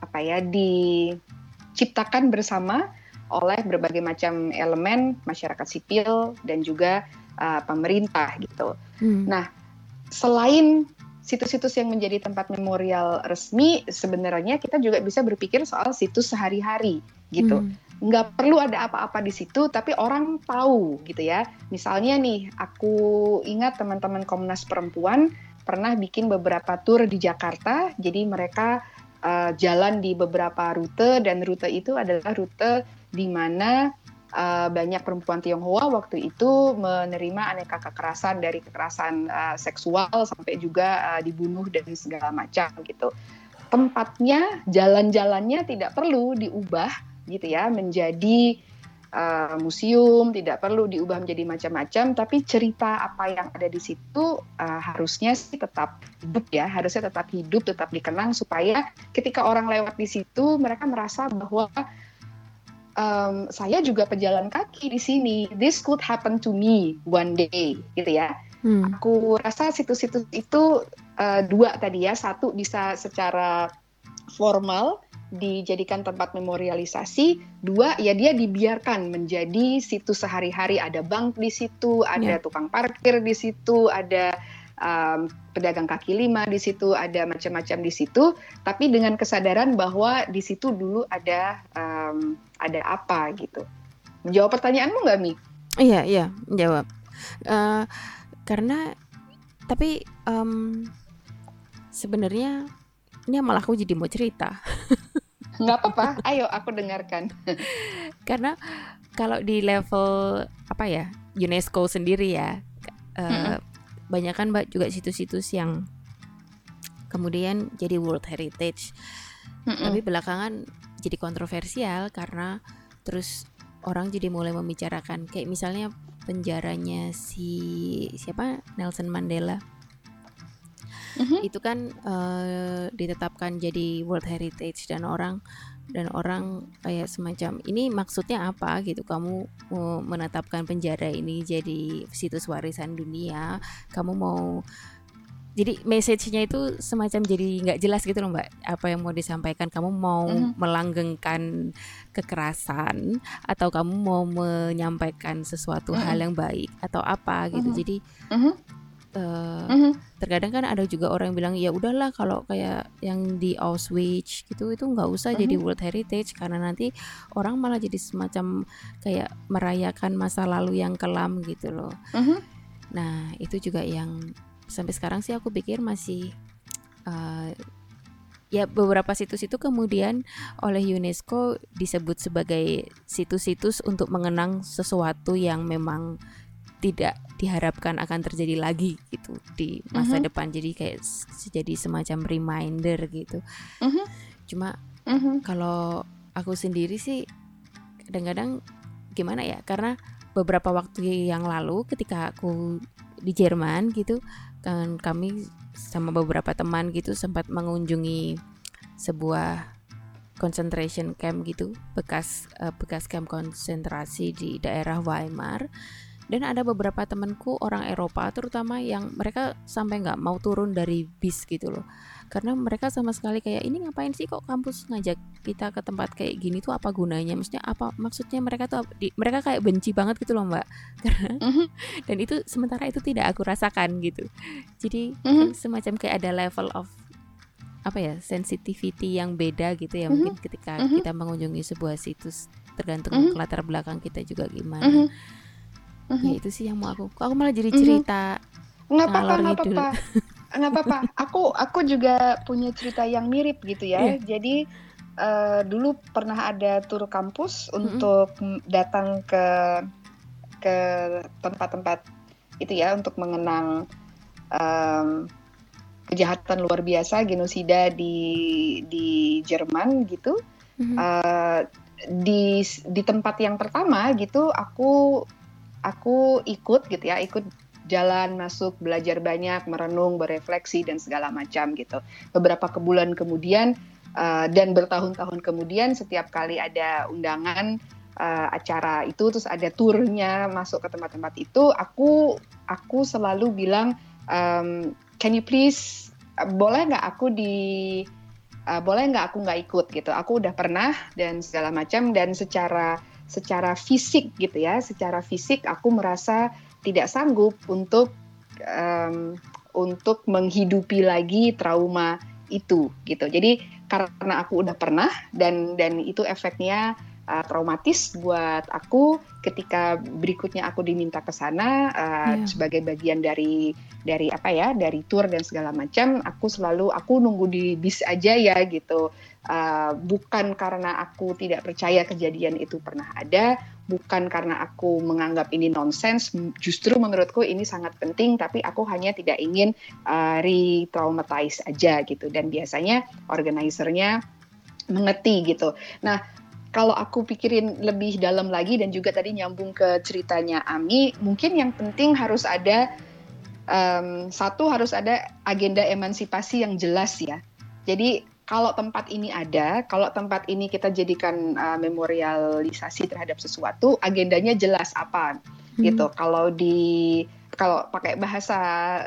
apa ya diciptakan bersama oleh berbagai macam elemen masyarakat sipil dan juga uh, pemerintah gitu. Hmm. Nah, selain situs-situs yang menjadi tempat memorial resmi, sebenarnya kita juga bisa berpikir soal situs sehari-hari gitu. Hmm. Nggak perlu ada apa-apa di situ, tapi orang tahu gitu ya. Misalnya nih, aku ingat teman-teman Komnas Perempuan pernah bikin beberapa tour di Jakarta. Jadi mereka uh, jalan di beberapa rute dan rute itu adalah rute di mana uh, banyak perempuan Tionghoa waktu itu menerima aneka kekerasan dari kekerasan uh, seksual sampai juga uh, dibunuh dan segala macam gitu. Tempatnya, jalan-jalannya tidak perlu diubah gitu ya menjadi uh, museum, tidak perlu diubah menjadi macam-macam, tapi cerita apa yang ada di situ uh, harusnya sih tetap hidup ya, harusnya tetap hidup, tetap dikenang supaya ketika orang lewat di situ mereka merasa bahwa um, saya juga pejalan kaki di sini. This could happen to me one day, gitu ya. Hmm. Aku rasa situs-situs itu uh, dua tadi ya, satu bisa secara formal dijadikan tempat memorialisasi, dua ya dia dibiarkan menjadi situs sehari-hari. Ada bank di situ, ada yeah. tukang parkir di situ, ada um, pedagang kaki lima di situ, ada macam-macam di situ. Tapi dengan kesadaran bahwa di situ dulu ada um, ada apa gitu. Menjawab pertanyaanmu nggak Mi? Iya iya menjawab. Uh, karena tapi um, sebenarnya ini malah aku jadi mau cerita. [LAUGHS] nggak apa-apa. Ayo aku dengarkan. [LAUGHS] Karena kalau di level apa ya UNESCO sendiri ya uh, banyak kan mbak juga situs-situs yang kemudian jadi World Heritage. Mm tapi belakangan jadi kontroversial karena terus orang jadi mulai membicarakan. Kayak misalnya penjaranya si siapa? Nelson Mandela hmm itu kan uh, ditetapkan jadi World Heritage dan orang dan orang kayak semacam ini maksudnya apa? Gitu. Kamu mau menetapkan penjara ini jadi situs warisan dunia. Kamu mau jadi message-nya itu semacam jadi nggak jelas gitu loh mbak. Apa yang mau disampaikan? Kamu mau mm-hmm. melanggengkan kekerasan? Atau kamu mau menyampaikan sesuatu mm-hmm. hal yang baik? Atau apa? Gitu. Mm-hmm. jadi mm-hmm uh, mm-hmm. terkadang kan ada juga orang yang bilang ya udahlah kalau kayak yang di Auschwitz gitu itu nggak usah mm-hmm. jadi World Heritage karena nanti orang malah jadi semacam kayak merayakan masa lalu yang kelam gitu loh. Mm-hmm. Nah itu juga yang sampai sekarang sih aku pikir masih uh, ya beberapa situs itu kemudian oleh UNESCO disebut sebagai situs-situs untuk mengenang sesuatu yang memang tidak diharapkan akan terjadi lagi gitu di masa uh -huh. depan jadi kayak jadi semacam reminder gitu uh -huh. cuma uh -huh. kalau aku sendiri sih kadang-kadang gimana ya karena beberapa waktu yang lalu ketika aku di Jerman gitu kan kami sama beberapa teman gitu sempat mengunjungi sebuah concentration camp gitu bekas uh, bekas camp konsentrasi di daerah Weimar dan ada beberapa temanku orang Eropa terutama yang mereka sampai nggak mau turun dari bis gitu loh karena mereka sama sekali kayak ini ngapain sih kok kampus ngajak kita ke tempat kayak gini tuh apa gunanya maksudnya apa maksudnya mereka tuh di, mereka kayak benci banget gitu loh mbak [LAUGHS] karena mm-hmm. dan itu sementara itu tidak aku rasakan gitu jadi mm-hmm. semacam kayak ada level of apa ya sensitivity yang beda gitu ya mm-hmm. mungkin ketika kita mengunjungi sebuah situs tergantung mm-hmm. latar belakang kita juga gimana mm-hmm uh-huh. ya itu sih yang mau aku aku malah jadi cerita nggak apa-apa nggak apa-apa nggak [LAUGHS] apa-apa aku aku juga punya cerita yang mirip gitu ya yeah. jadi uh, dulu pernah ada tur kampus mm-hmm. untuk datang ke ke tempat-tempat itu ya untuk mengenang um, kejahatan luar biasa genosida di di Jerman gitu mm-hmm. uh, di di tempat yang pertama gitu aku aku ikut gitu ya, ikut jalan masuk belajar banyak merenung berefleksi dan segala macam gitu. Beberapa kebulan kemudian uh, dan bertahun-tahun kemudian setiap kali ada undangan uh, acara itu terus ada turnya masuk ke tempat-tempat itu aku aku selalu bilang um, can you please boleh nggak aku di uh, boleh nggak aku nggak ikut? Gitu. Aku udah pernah dan segala macam dan secara secara fisik gitu ya, secara fisik aku merasa tidak sanggup untuk um, untuk menghidupi lagi trauma itu gitu. Jadi karena aku udah pernah dan dan itu efeknya uh, traumatis buat aku ketika berikutnya aku diminta ke sana uh, yeah. sebagai bagian dari dari apa ya dari tour dan segala macam aku selalu aku nunggu di bis aja ya gitu uh, bukan karena aku tidak percaya kejadian itu pernah ada bukan karena aku menganggap ini nonsens justru menurutku ini sangat penting tapi aku hanya tidak ingin uh, re-traumatize aja gitu dan biasanya organisernya mengerti gitu nah kalau aku pikirin lebih dalam lagi dan juga tadi nyambung ke ceritanya Ami, mungkin yang penting harus ada um, satu harus ada agenda emansipasi yang jelas ya. Jadi kalau tempat ini ada, kalau tempat ini kita jadikan uh, memorialisasi terhadap sesuatu, agendanya jelas apa hmm. gitu. Kalau di kalau pakai bahasa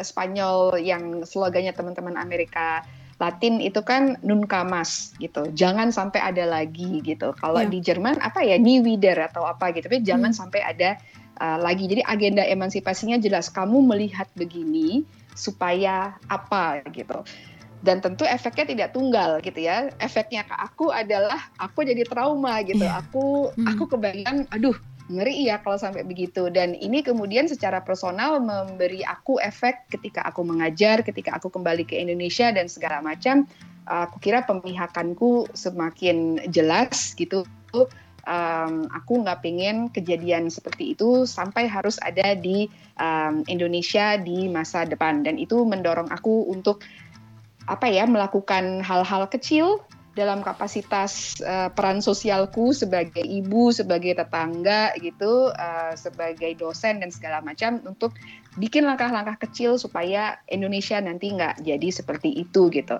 Spanyol yang slogannya teman-teman Amerika Latin itu kan nunca mas gitu. Jangan sampai ada lagi gitu. Kalau yeah. di Jerman apa ya nie wieder atau apa gitu. Tapi jangan hmm. sampai ada uh, lagi. Jadi agenda emansipasinya jelas. Kamu melihat begini supaya apa gitu. Dan tentu efeknya tidak tunggal gitu ya. Efeknya ke aku adalah aku jadi trauma gitu. Yeah. Aku hmm. aku kebayang aduh ngeri ya kalau sampai begitu dan ini kemudian secara personal memberi aku efek ketika aku mengajar ketika aku kembali ke Indonesia dan segala macam aku kira pemihakanku semakin jelas gitu um, aku nggak pengen kejadian seperti itu sampai harus ada di um, Indonesia di masa depan dan itu mendorong aku untuk apa ya melakukan hal-hal kecil dalam kapasitas uh, peran sosialku sebagai ibu, sebagai tetangga gitu, uh, sebagai dosen dan segala macam untuk bikin langkah-langkah kecil supaya Indonesia nanti nggak jadi seperti itu gitu.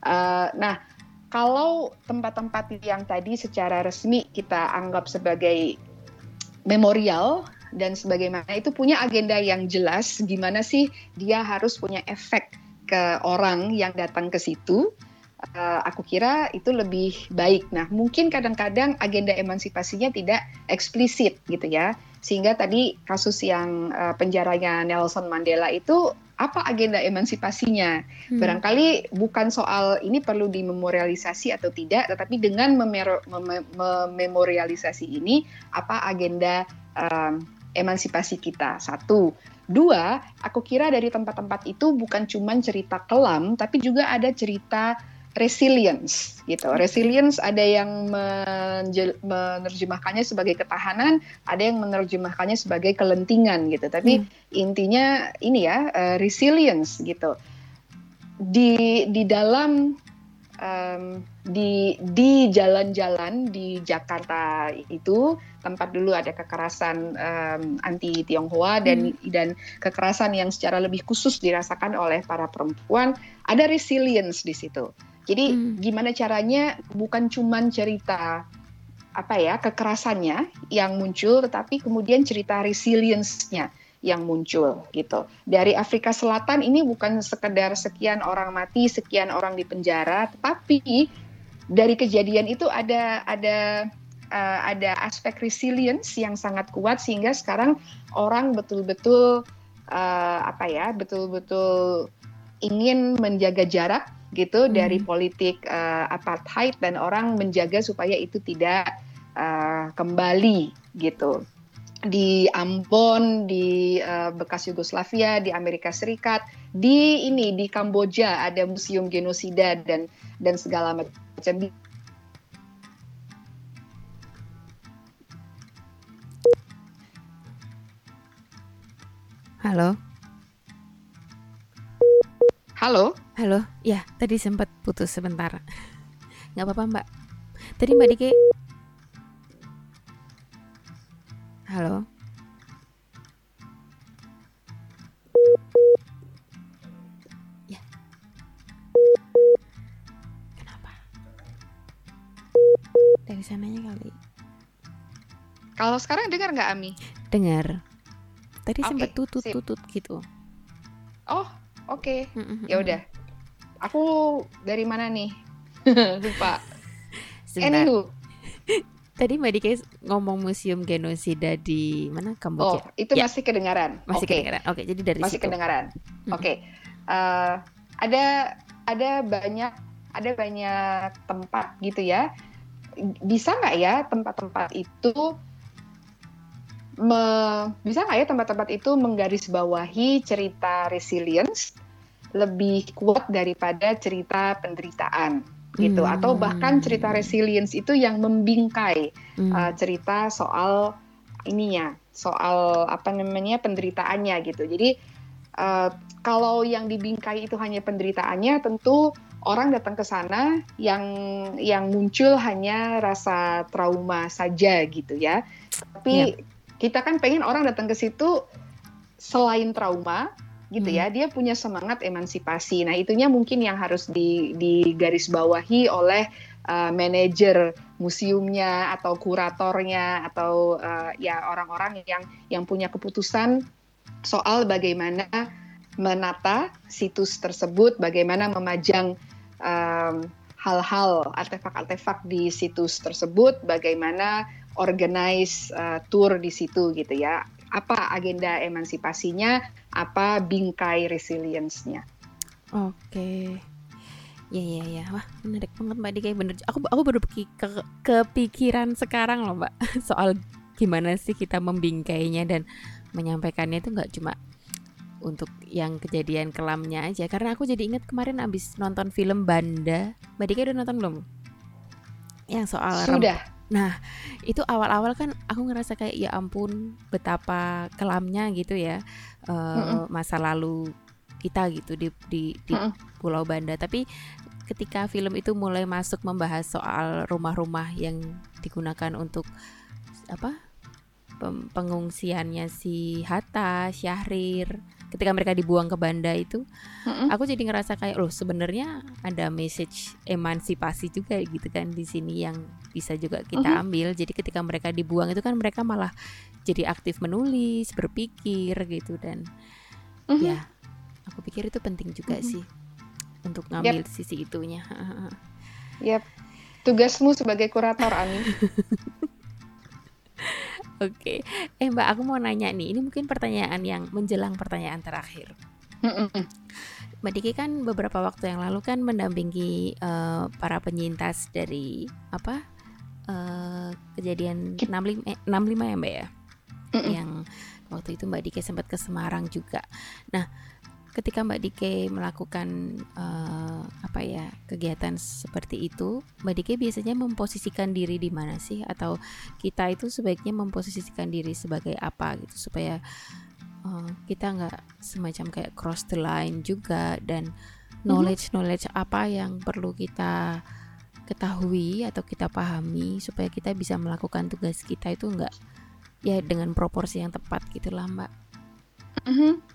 Uh, nah, kalau tempat-tempat yang tadi secara resmi kita anggap sebagai memorial dan sebagaimana itu punya agenda yang jelas gimana sih dia harus punya efek ke orang yang datang ke situ uh, aku kira itu lebih baik. Nah, mungkin kadang-kadang agenda emansipasinya tidak eksplisit gitu ya. Sehingga tadi kasus yang uh, penjaranya Nelson Mandela itu apa agenda emansipasinya? Hmm. Barangkali bukan soal ini perlu dimemorialisasi atau tidak, tetapi dengan mememorialisasi ini apa agenda um, emansipasi kita? Satu, dua, aku kira dari tempat-tempat itu bukan cuma cerita kelam, tapi juga ada cerita resilience gitu. Resilience ada yang menerjemahkannya sebagai ketahanan, ada yang menerjemahkannya sebagai kelentingan gitu. Tapi hmm. intinya ini ya uh, resilience gitu. Di di dalam um, di di jalan-jalan di Jakarta itu tempat dulu ada kekerasan um, anti Tionghoa dan hmm. dan kekerasan yang secara lebih khusus dirasakan oleh para perempuan ada resilience di situ jadi hmm. gimana caranya bukan cuma cerita apa ya kekerasannya yang muncul, tetapi kemudian cerita resilience-nya yang muncul gitu. Dari Afrika Selatan ini bukan sekedar sekian orang mati, sekian orang di penjara, tetapi dari kejadian itu ada ada uh, ada aspek resilience yang sangat kuat sehingga sekarang orang betul-betul uh, apa ya, betul-betul ingin menjaga jarak gitu hmm. dari politik uh, apartheid dan orang menjaga supaya itu tidak uh, kembali gitu di Ambon, di uh, bekas Yugoslavia, di Amerika Serikat, di ini di Kamboja ada museum genosida dan dan segala macam. Halo. Halo. Halo, ya tadi sempat putus sebentar. [LAUGHS] Nggak apa-apa mbak. Tadi mbak Dike. Halo. Sananya kali. Kalau sekarang dengar nggak Ami? Dengar. Tadi okay, sempat tutut-tutut gitu. Oh, oke. Okay. Ya udah Aku dari mana nih? [LAUGHS] Lupa. Anywho. [LAUGHS] Tadi Mbak Dika ngomong museum genosida di mana Kamboja? Oh, itu ya. masih kedengaran. Masih okay. kedengaran. Oke, okay, jadi dari masih situ. kedengaran. Oke. Okay. Uh, eh, ada ada banyak ada banyak tempat gitu ya. Bisa nggak ya tempat-tempat itu me, bisa nggak ya tempat-tempat itu menggarisbawahi cerita resilience lebih kuat daripada cerita penderitaan gitu hmm. atau bahkan cerita resilience itu yang membingkai hmm. uh, cerita soal ininya soal apa namanya penderitaannya gitu jadi uh, kalau yang dibingkai itu hanya penderitaannya tentu orang datang ke sana yang yang muncul hanya rasa trauma saja gitu ya. Tapi yeah. kita kan pengen orang datang ke situ selain trauma gitu hmm. ya, dia punya semangat emansipasi. Nah, itunya mungkin yang harus di digarisbawahi oleh uh, manajer museumnya atau kuratornya atau uh, ya orang-orang yang yang punya keputusan soal bagaimana menata situs tersebut, bagaimana memajang hal-hal artefak-artefak di situs tersebut, bagaimana organize uh, tour di situ gitu ya. Apa agenda emansipasinya, apa bingkai resilience-nya. Oke. Ya ya ya, wah menarik banget Mbak Dika bener. Aku aku baru ke, kepikiran sekarang loh Mbak [LAUGHS] soal gimana sih kita membingkainya dan menyampaikannya itu nggak cuma untuk yang kejadian kelamnya aja. Karena aku jadi ingat kemarin abis nonton film Banda. Mbak Dika udah nonton belum? Yang soal sudah. Nah itu awal-awal kan aku ngerasa kayak ya ampun betapa kelamnya gitu ya. Uh, mm -mm. masa lalu kita gitu di di, di mm -mm. Pulau Banda. Tapi ketika film itu mulai masuk membahas soal rumah-rumah yang digunakan untuk apa pengungsiannya si Hatta, Syahrir, ketika mereka dibuang ke Banda itu, mm-hmm. aku jadi ngerasa kayak loh sebenarnya ada message emansipasi juga gitu kan di sini yang bisa juga kita mm-hmm. ambil. Jadi ketika mereka dibuang itu kan mereka malah jadi aktif menulis, berpikir gitu dan mm-hmm. ya aku pikir itu penting juga mm-hmm. sih untuk ngambil yep. sisi itunya. yep. Tugasmu sebagai kurator Ani. [LAUGHS] Oke, eh Mbak, aku mau nanya nih. Ini mungkin pertanyaan yang menjelang pertanyaan terakhir. Mbak Diki kan beberapa waktu yang lalu kan mendampingi uh, para penyintas dari apa uh, kejadian 65 eh, 65 ya Mbak ya, yang waktu itu Mbak Diki sempat ke Semarang juga. Nah, ketika Mbak Dike melakukan uh, apa ya kegiatan seperti itu, Mbak Dike biasanya memposisikan diri di mana sih? Atau kita itu sebaiknya memposisikan diri sebagai apa gitu supaya uh, kita nggak semacam kayak cross the line juga dan knowledge knowledge apa yang perlu kita ketahui atau kita pahami supaya kita bisa melakukan tugas kita itu enggak ya dengan proporsi yang tepat gitulah mbak. Mm -hmm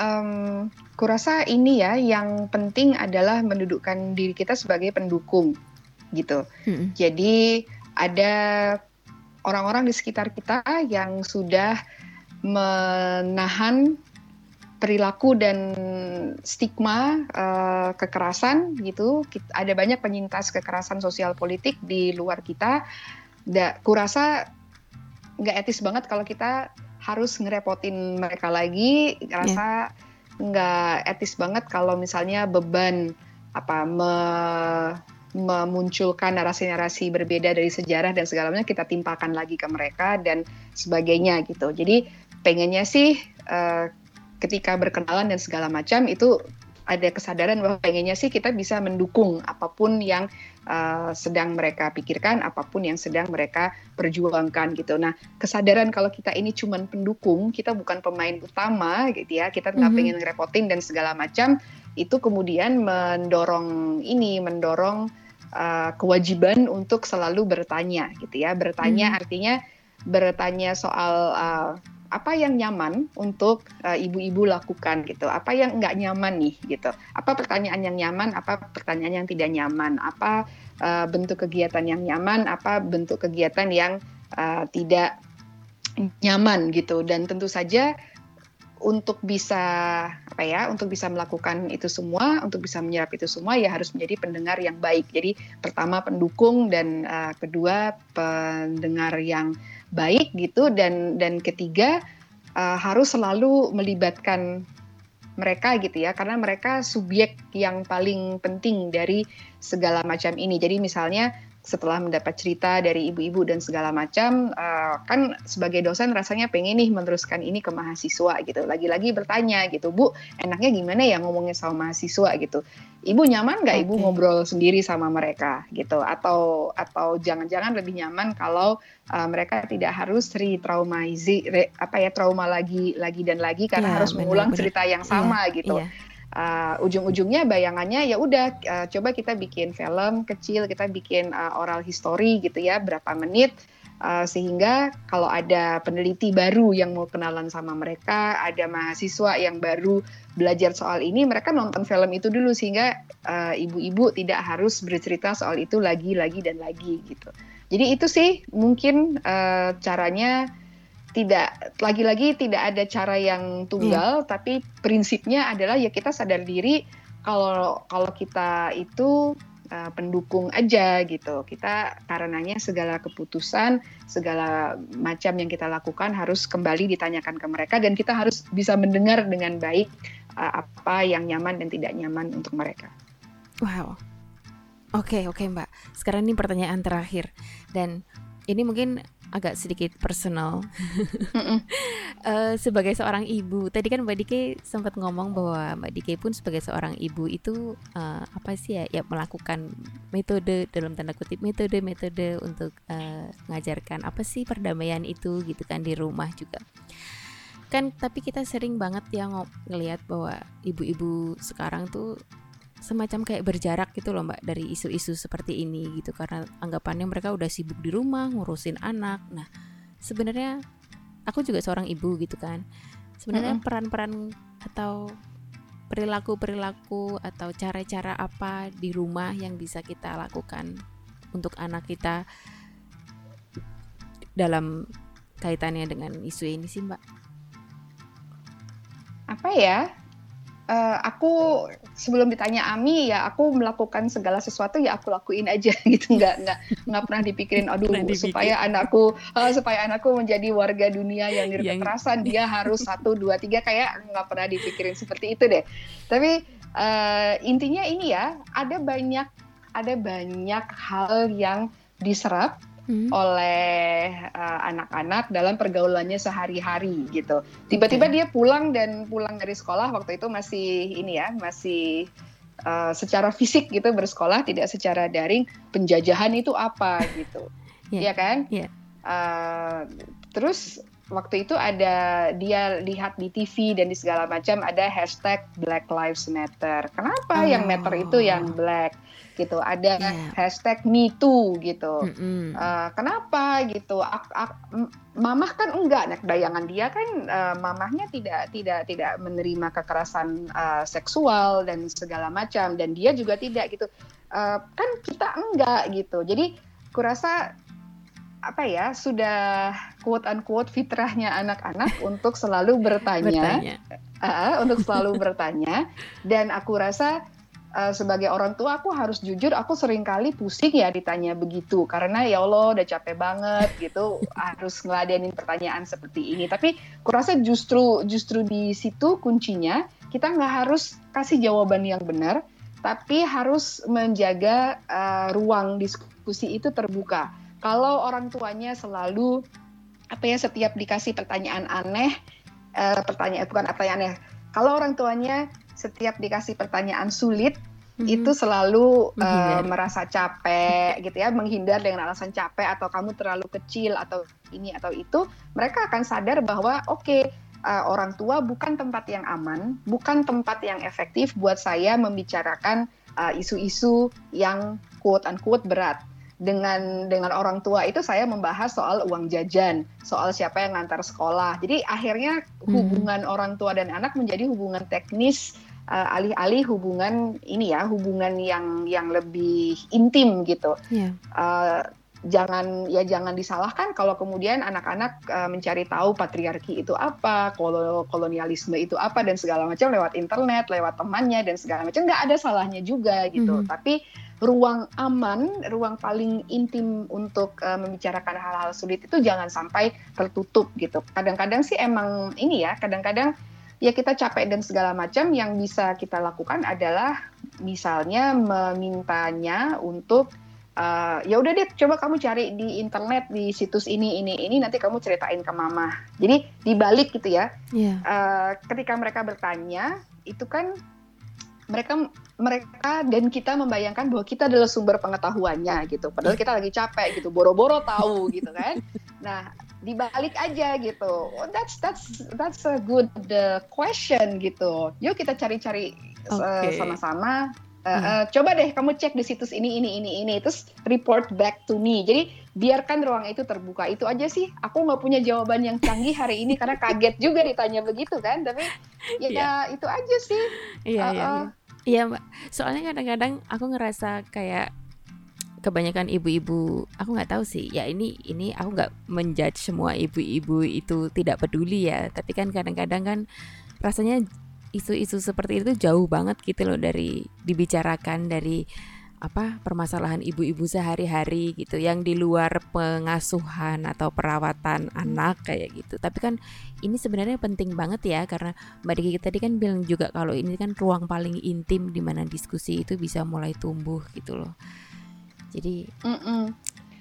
um, kurasa ini ya yang penting adalah mendudukkan diri kita sebagai pendukung gitu. Hmm. Jadi ada orang-orang di sekitar kita yang sudah menahan perilaku dan stigma uh, kekerasan gitu. Ada banyak penyintas kekerasan sosial politik di luar kita. Da, kurasa nggak etis banget kalau kita harus ngerepotin mereka lagi rasa yeah. nggak etis banget kalau misalnya beban apa me, memunculkan narasi-narasi berbeda dari sejarah dan segala macam kita timpakan lagi ke mereka dan sebagainya gitu jadi pengennya sih uh, ketika berkenalan dan segala macam itu ada kesadaran bahwa pengennya sih kita bisa mendukung apa pun yang uh, sedang mereka pikirkan, apa pun yang sedang mereka perjuangkan gitu. Nah, kesadaran kalau kita ini cuma pendukung, kita bukan pemain utama gitu ya, kita nggak mm -hmm. pengen ngerepotin dan segala macam, itu kemudian mendorong ini, mendorong uh, kewajiban untuk selalu bertanya gitu ya. Bertanya mm -hmm. artinya bertanya soal uh, apa yang nyaman untuk uh, ibu-ibu lakukan gitu? Apa yang nggak nyaman nih gitu? Apa pertanyaan yang nyaman apa pertanyaan yang tidak nyaman? Apa uh, bentuk kegiatan yang nyaman? Apa bentuk kegiatan yang uh, tidak nyaman gitu? Dan tentu saja untuk bisa apa ya untuk bisa melakukan itu semua untuk bisa menyerap itu semua ya harus menjadi pendengar yang baik. Jadi pertama pendukung dan uh, kedua pendengar yang baik gitu dan dan ketiga uh, harus selalu melibatkan mereka gitu ya karena mereka subjek yang paling penting dari segala macam ini. Jadi misalnya setelah mendapat cerita dari ibu-ibu dan segala macam, uh, kan sebagai dosen rasanya pengen nih meneruskan ini ke mahasiswa gitu. Lagi-lagi bertanya gitu, Bu, enaknya gimana ya ngomongnya sama mahasiswa gitu. Ibu nyaman nggak okay. ibu ngobrol sendiri sama mereka gitu? Atau atau jangan-jangan lebih nyaman kalau uh, mereka tidak harus re-traumasi, re, apa ya trauma lagi, lagi dan lagi karena ya, harus mengulang cerita yang sama yeah, gitu. Yeah uh, ujung-ujungnya bayangannya ya udah uh, coba kita bikin film kecil kita bikin uh, oral history gitu ya berapa menit uh, sehingga kalau ada peneliti baru yang mau kenalan sama mereka ada mahasiswa yang baru belajar soal ini mereka nonton film itu dulu sehingga ibu-ibu tidak harus bercerita soal itu lagi lagi dan lagi gitu. Jadi itu sih mungkin uh, caranya tidak lagi-lagi tidak ada cara yang tunggal, hmm. tapi prinsipnya adalah ya kita sadar diri kalau kalau kita itu uh, pendukung aja gitu. Kita karenanya segala keputusan, segala macam yang kita lakukan harus kembali ditanyakan ke mereka dan kita harus bisa mendengar dengan baik uh, apa yang nyaman dan tidak nyaman untuk mereka. Wow. Oke, okay, oke okay, Mbak. Sekarang ini pertanyaan terakhir dan ini mungkin agak sedikit personal. [LAUGHS] uh, sebagai seorang ibu, tadi kan Mbak Dike sempat ngomong bahwa Mbak Dike pun sebagai seorang ibu itu uh, apa sih ya, ya melakukan metode dalam tanda kutip metode-metode untuk uh, mengajarkan apa sih perdamaian itu gitu kan di rumah juga. Kan tapi kita sering banget ya ngelihat bahwa ibu-ibu sekarang tuh semacam kayak berjarak gitu loh mbak dari isu-isu seperti ini gitu. Karena anggapannya mereka udah sibuk di rumah ngurusin anak. Nah sebenarnya aku juga seorang ibu gitu kan. Sebenarnya peran-peran atau perilaku-perilaku atau cara-cara apa di rumah yang bisa kita lakukan untuk anak kita dalam kaitannya dengan isu ini sih mbak? Apa ya uh, aku sebelum ditanya Ami ya aku melakukan segala sesuatu ya aku lakuin aja [LAUGHS] gitu. Nggak nggak nggak pernah dipikirin aduh pernah supaya anakku uh, supaya anakku menjadi warga dunia yang kekerasan [LAUGHS] dia harus satu dua tiga kayak nggak pernah dipikirin seperti itu deh. Tapi uh, intinya ini ya ada banyak ada banyak hal yang diserap hmm. oleh uh, anak-anak dalam pergaulannya sehari-hari gitu. Tiba-tiba okay. dia pulang dan pulang dari sekolah waktu itu masih ini ya, masih uh, secara fisik gitu bersekolah, tidak secara daring. Penjajahan itu apa gitu, yeah. [LAUGHS] ya kan? Yeah. Uh, terus waktu itu ada dia lihat di TV dan di segala macam ada hashtag Black Lives Matter. Kenapa oh. yang matter itu yang black? Gitu. Ada yeah. hashtag me too gitu. Mm -hmm. uh, kenapa gitu? Ak, ak, mamah kan enggak. Nah bayangan dia kan uh, mamahnya tidak tidak tidak menerima kekerasan uh, seksual dan segala macam. Dan dia juga tidak gitu. Uh, kan kita enggak gitu. Jadi kurasa apa ya sudah quote unquote fitrahnya anak-anak [LAUGHS] untuk selalu bertanya, bertanya. Uh, untuk selalu bertanya. Dan aku rasa uh, sebagai orang tua aku harus jujur aku sering kali pusing ya ditanya begitu. Karena ya Allah udah capek banget gitu. Harus ngeladenin pertanyaan seperti ini. Tapi kurasa justru justru di situ kuncinya kita nggak harus kasih jawaban yang benar tapi harus menjaga uh, ruang diskusi itu terbuka. Kalau orang tuanya selalu apa ya setiap dikasih pertanyaan aneh uh, pertanyaan bukan pertanyaan aneh. Kalau orang tuanya setiap dikasih pertanyaan sulit hmm itu selalu uh, merasa capek gitu ya menghindar dengan alasan capek atau kamu terlalu kecil atau ini atau itu mereka akan sadar bahwa oke okay, uh, eh, orang tua bukan tempat yang aman bukan tempat yang efektif buat saya membicarakan uh, isu-isu yang quote unquote berat dengan dengan orang tua itu saya membahas soal uang jajan, soal siapa yang ngantar sekolah. Jadi akhirnya hubungan hmm. orang tua dan anak menjadi hubungan teknis uh, alih-alih hubungan ini ya hubungan yang yang lebih intim gitu yeah. Iya. uh, jangan ya jangan disalahkan kalau kemudian anak-anak uh, mencari tahu patriarki itu apa, kolonialisme itu apa dan segala macam lewat internet, lewat temannya dan segala macam nggak ada salahnya juga gitu. Mm -hmm. Tapi ruang aman, ruang paling intim untuk uh, membicarakan hal-hal sulit itu jangan sampai tertutup gitu. Kadang-kadang sih emang ini ya, kadang-kadang ya kita capek dan segala macam. Yang bisa kita lakukan adalah misalnya memintanya untuk uh, ya udah deh coba kamu cari di internet di situs ini ini ini nanti kamu ceritain ke mama. Jadi dibalik gitu ya. Yeah. Iya. uh, ketika mereka bertanya itu kan mereka mereka dan kita membayangkan bahwa kita adalah sumber pengetahuannya gitu. Padahal kita lagi capek gitu boro-boro tahu gitu kan. [LAUGHS] Nah dibalik aja gitu. Oh, that's that's that's a good uh, question gitu. Yuk kita cari-cari okay. sama-sama. Uh, uh, coba deh kamu cek di situs ini ini ini ini. Terus report back to me. Jadi biarkan ruang itu terbuka. Itu aja sih. Aku nggak punya jawaban yang canggih hari ini karena kaget juga ditanya begitu kan. Tapi ya yeah. itu aja sih. Iya uh, iya. Iya mbak. Soalnya kadang-kadang aku ngerasa kayak kebanyakan ibu-ibu aku nggak tahu sih ya ini ini aku nggak menjudge semua ibu-ibu itu tidak peduli ya tapi kan kadang-kadang kan rasanya isu-isu seperti itu jauh banget gitu loh dari dibicarakan dari apa permasalahan ibu-ibu sehari-hari gitu yang di luar pengasuhan atau perawatan anak kayak gitu. Tapi kan ini sebenarnya penting banget ya karena Mbak Diki tadi kan bilang juga kalau ini kan ruang paling intim di mana diskusi itu bisa mulai tumbuh gitu loh. Jadi mm -mm.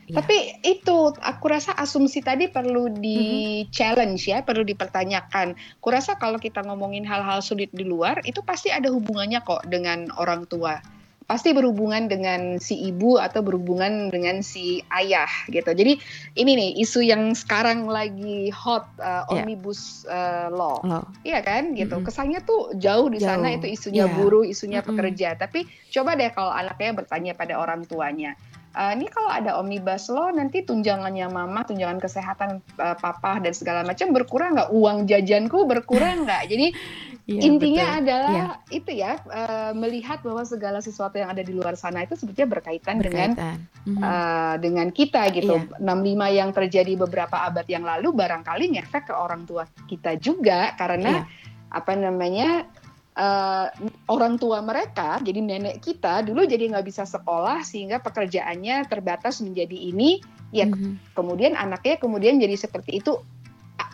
Ya. Tapi itu aku rasa asumsi tadi perlu di challenge ya, perlu dipertanyakan. Kurasa kalau kita ngomongin hal-hal sulit di luar itu pasti ada hubungannya kok dengan orang tua. Pasti berhubungan dengan si ibu atau berhubungan dengan si ayah gitu. Jadi ini nih isu yang sekarang lagi hot uh, omnibus yeah. uh, law. Oh. Iya kan gitu. Mm -hmm. Kesannya tuh jauh di jauh. sana itu isunya yeah. buruh, isunya mm -hmm. pekerja. Tapi coba deh kalau anaknya bertanya pada orang tuanya uh, ini kalau ada omnibus law nanti tunjangannya mama, tunjangan kesehatan uh, papa dan segala macam berkurang nggak? Uang jajanku berkurang [LAUGHS] nggak? Jadi ya, intinya betul. adalah ya. itu ya uh, melihat bahwa segala sesuatu yang ada di luar sana itu sebetulnya berkaitan, berkaitan. dengan mm-hmm. uh, dengan kita gitu. Ya. 65 yang terjadi beberapa abad yang lalu barangkali ngefek ke orang tua kita juga karena ya. apa namanya uh, orang tua mereka, jadi nenek kita dulu jadi nggak bisa sekolah sehingga pekerjaannya terbatas menjadi ini. Ya mm-hmm. kemudian anaknya kemudian jadi seperti itu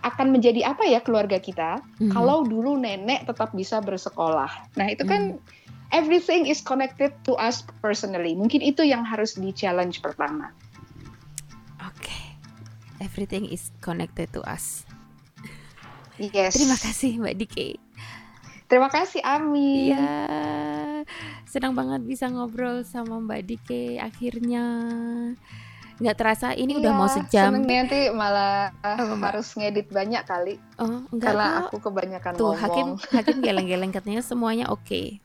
akan menjadi apa ya keluarga kita mm-hmm. kalau dulu nenek tetap bisa bersekolah. Nah itu kan mm-hmm. everything is connected to us personally. Mungkin itu yang harus di challenge pertama. Oke, okay. everything is connected to us. Yes. Terima kasih Mbak Dike. Terima kasih Ami. Iya. Senang banget bisa ngobrol sama Mbak Dike akhirnya. Nggak terasa ini iya, udah mau sejam. Seneng nanti malah oh, harus ngedit banyak kali. Oh, enggak Karena kok. aku kebanyakan Tuh, ngomong. Hakim [LAUGHS] Hakim geleng-geleng katanya semuanya oke. Okay.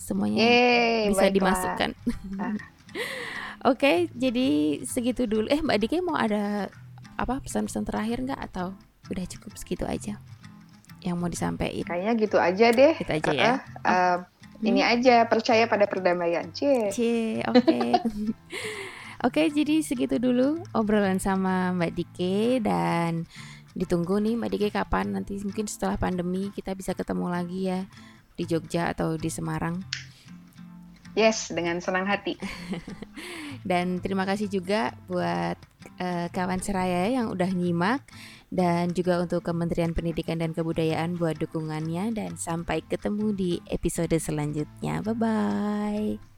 Semuanya Yeay, bisa baiklah. dimasukkan. Ah. [LAUGHS] Oke, okay, jadi segitu dulu. Eh, Mbak Dike mau ada apa pesan-pesan terakhir nggak atau udah cukup segitu aja? Yang mau disampaikan? Kayaknya gitu aja deh. Gitu aja ya. Uh, uh, hmm. Ini aja percaya pada perdamaian. C. C. Oke. Okay. [LAUGHS] Oke, okay, jadi segitu dulu obrolan sama Mbak Dike dan ditunggu nih Mbak Dike kapan nanti mungkin setelah pandemi kita bisa ketemu lagi ya di Jogja atau di Semarang. Yes, dengan senang hati. [LAUGHS] dan terima kasih juga buat uh, kawan seraya yang udah nyimak dan juga untuk Kementerian Pendidikan dan Kebudayaan buat dukungannya dan sampai ketemu di episode selanjutnya. Bye bye.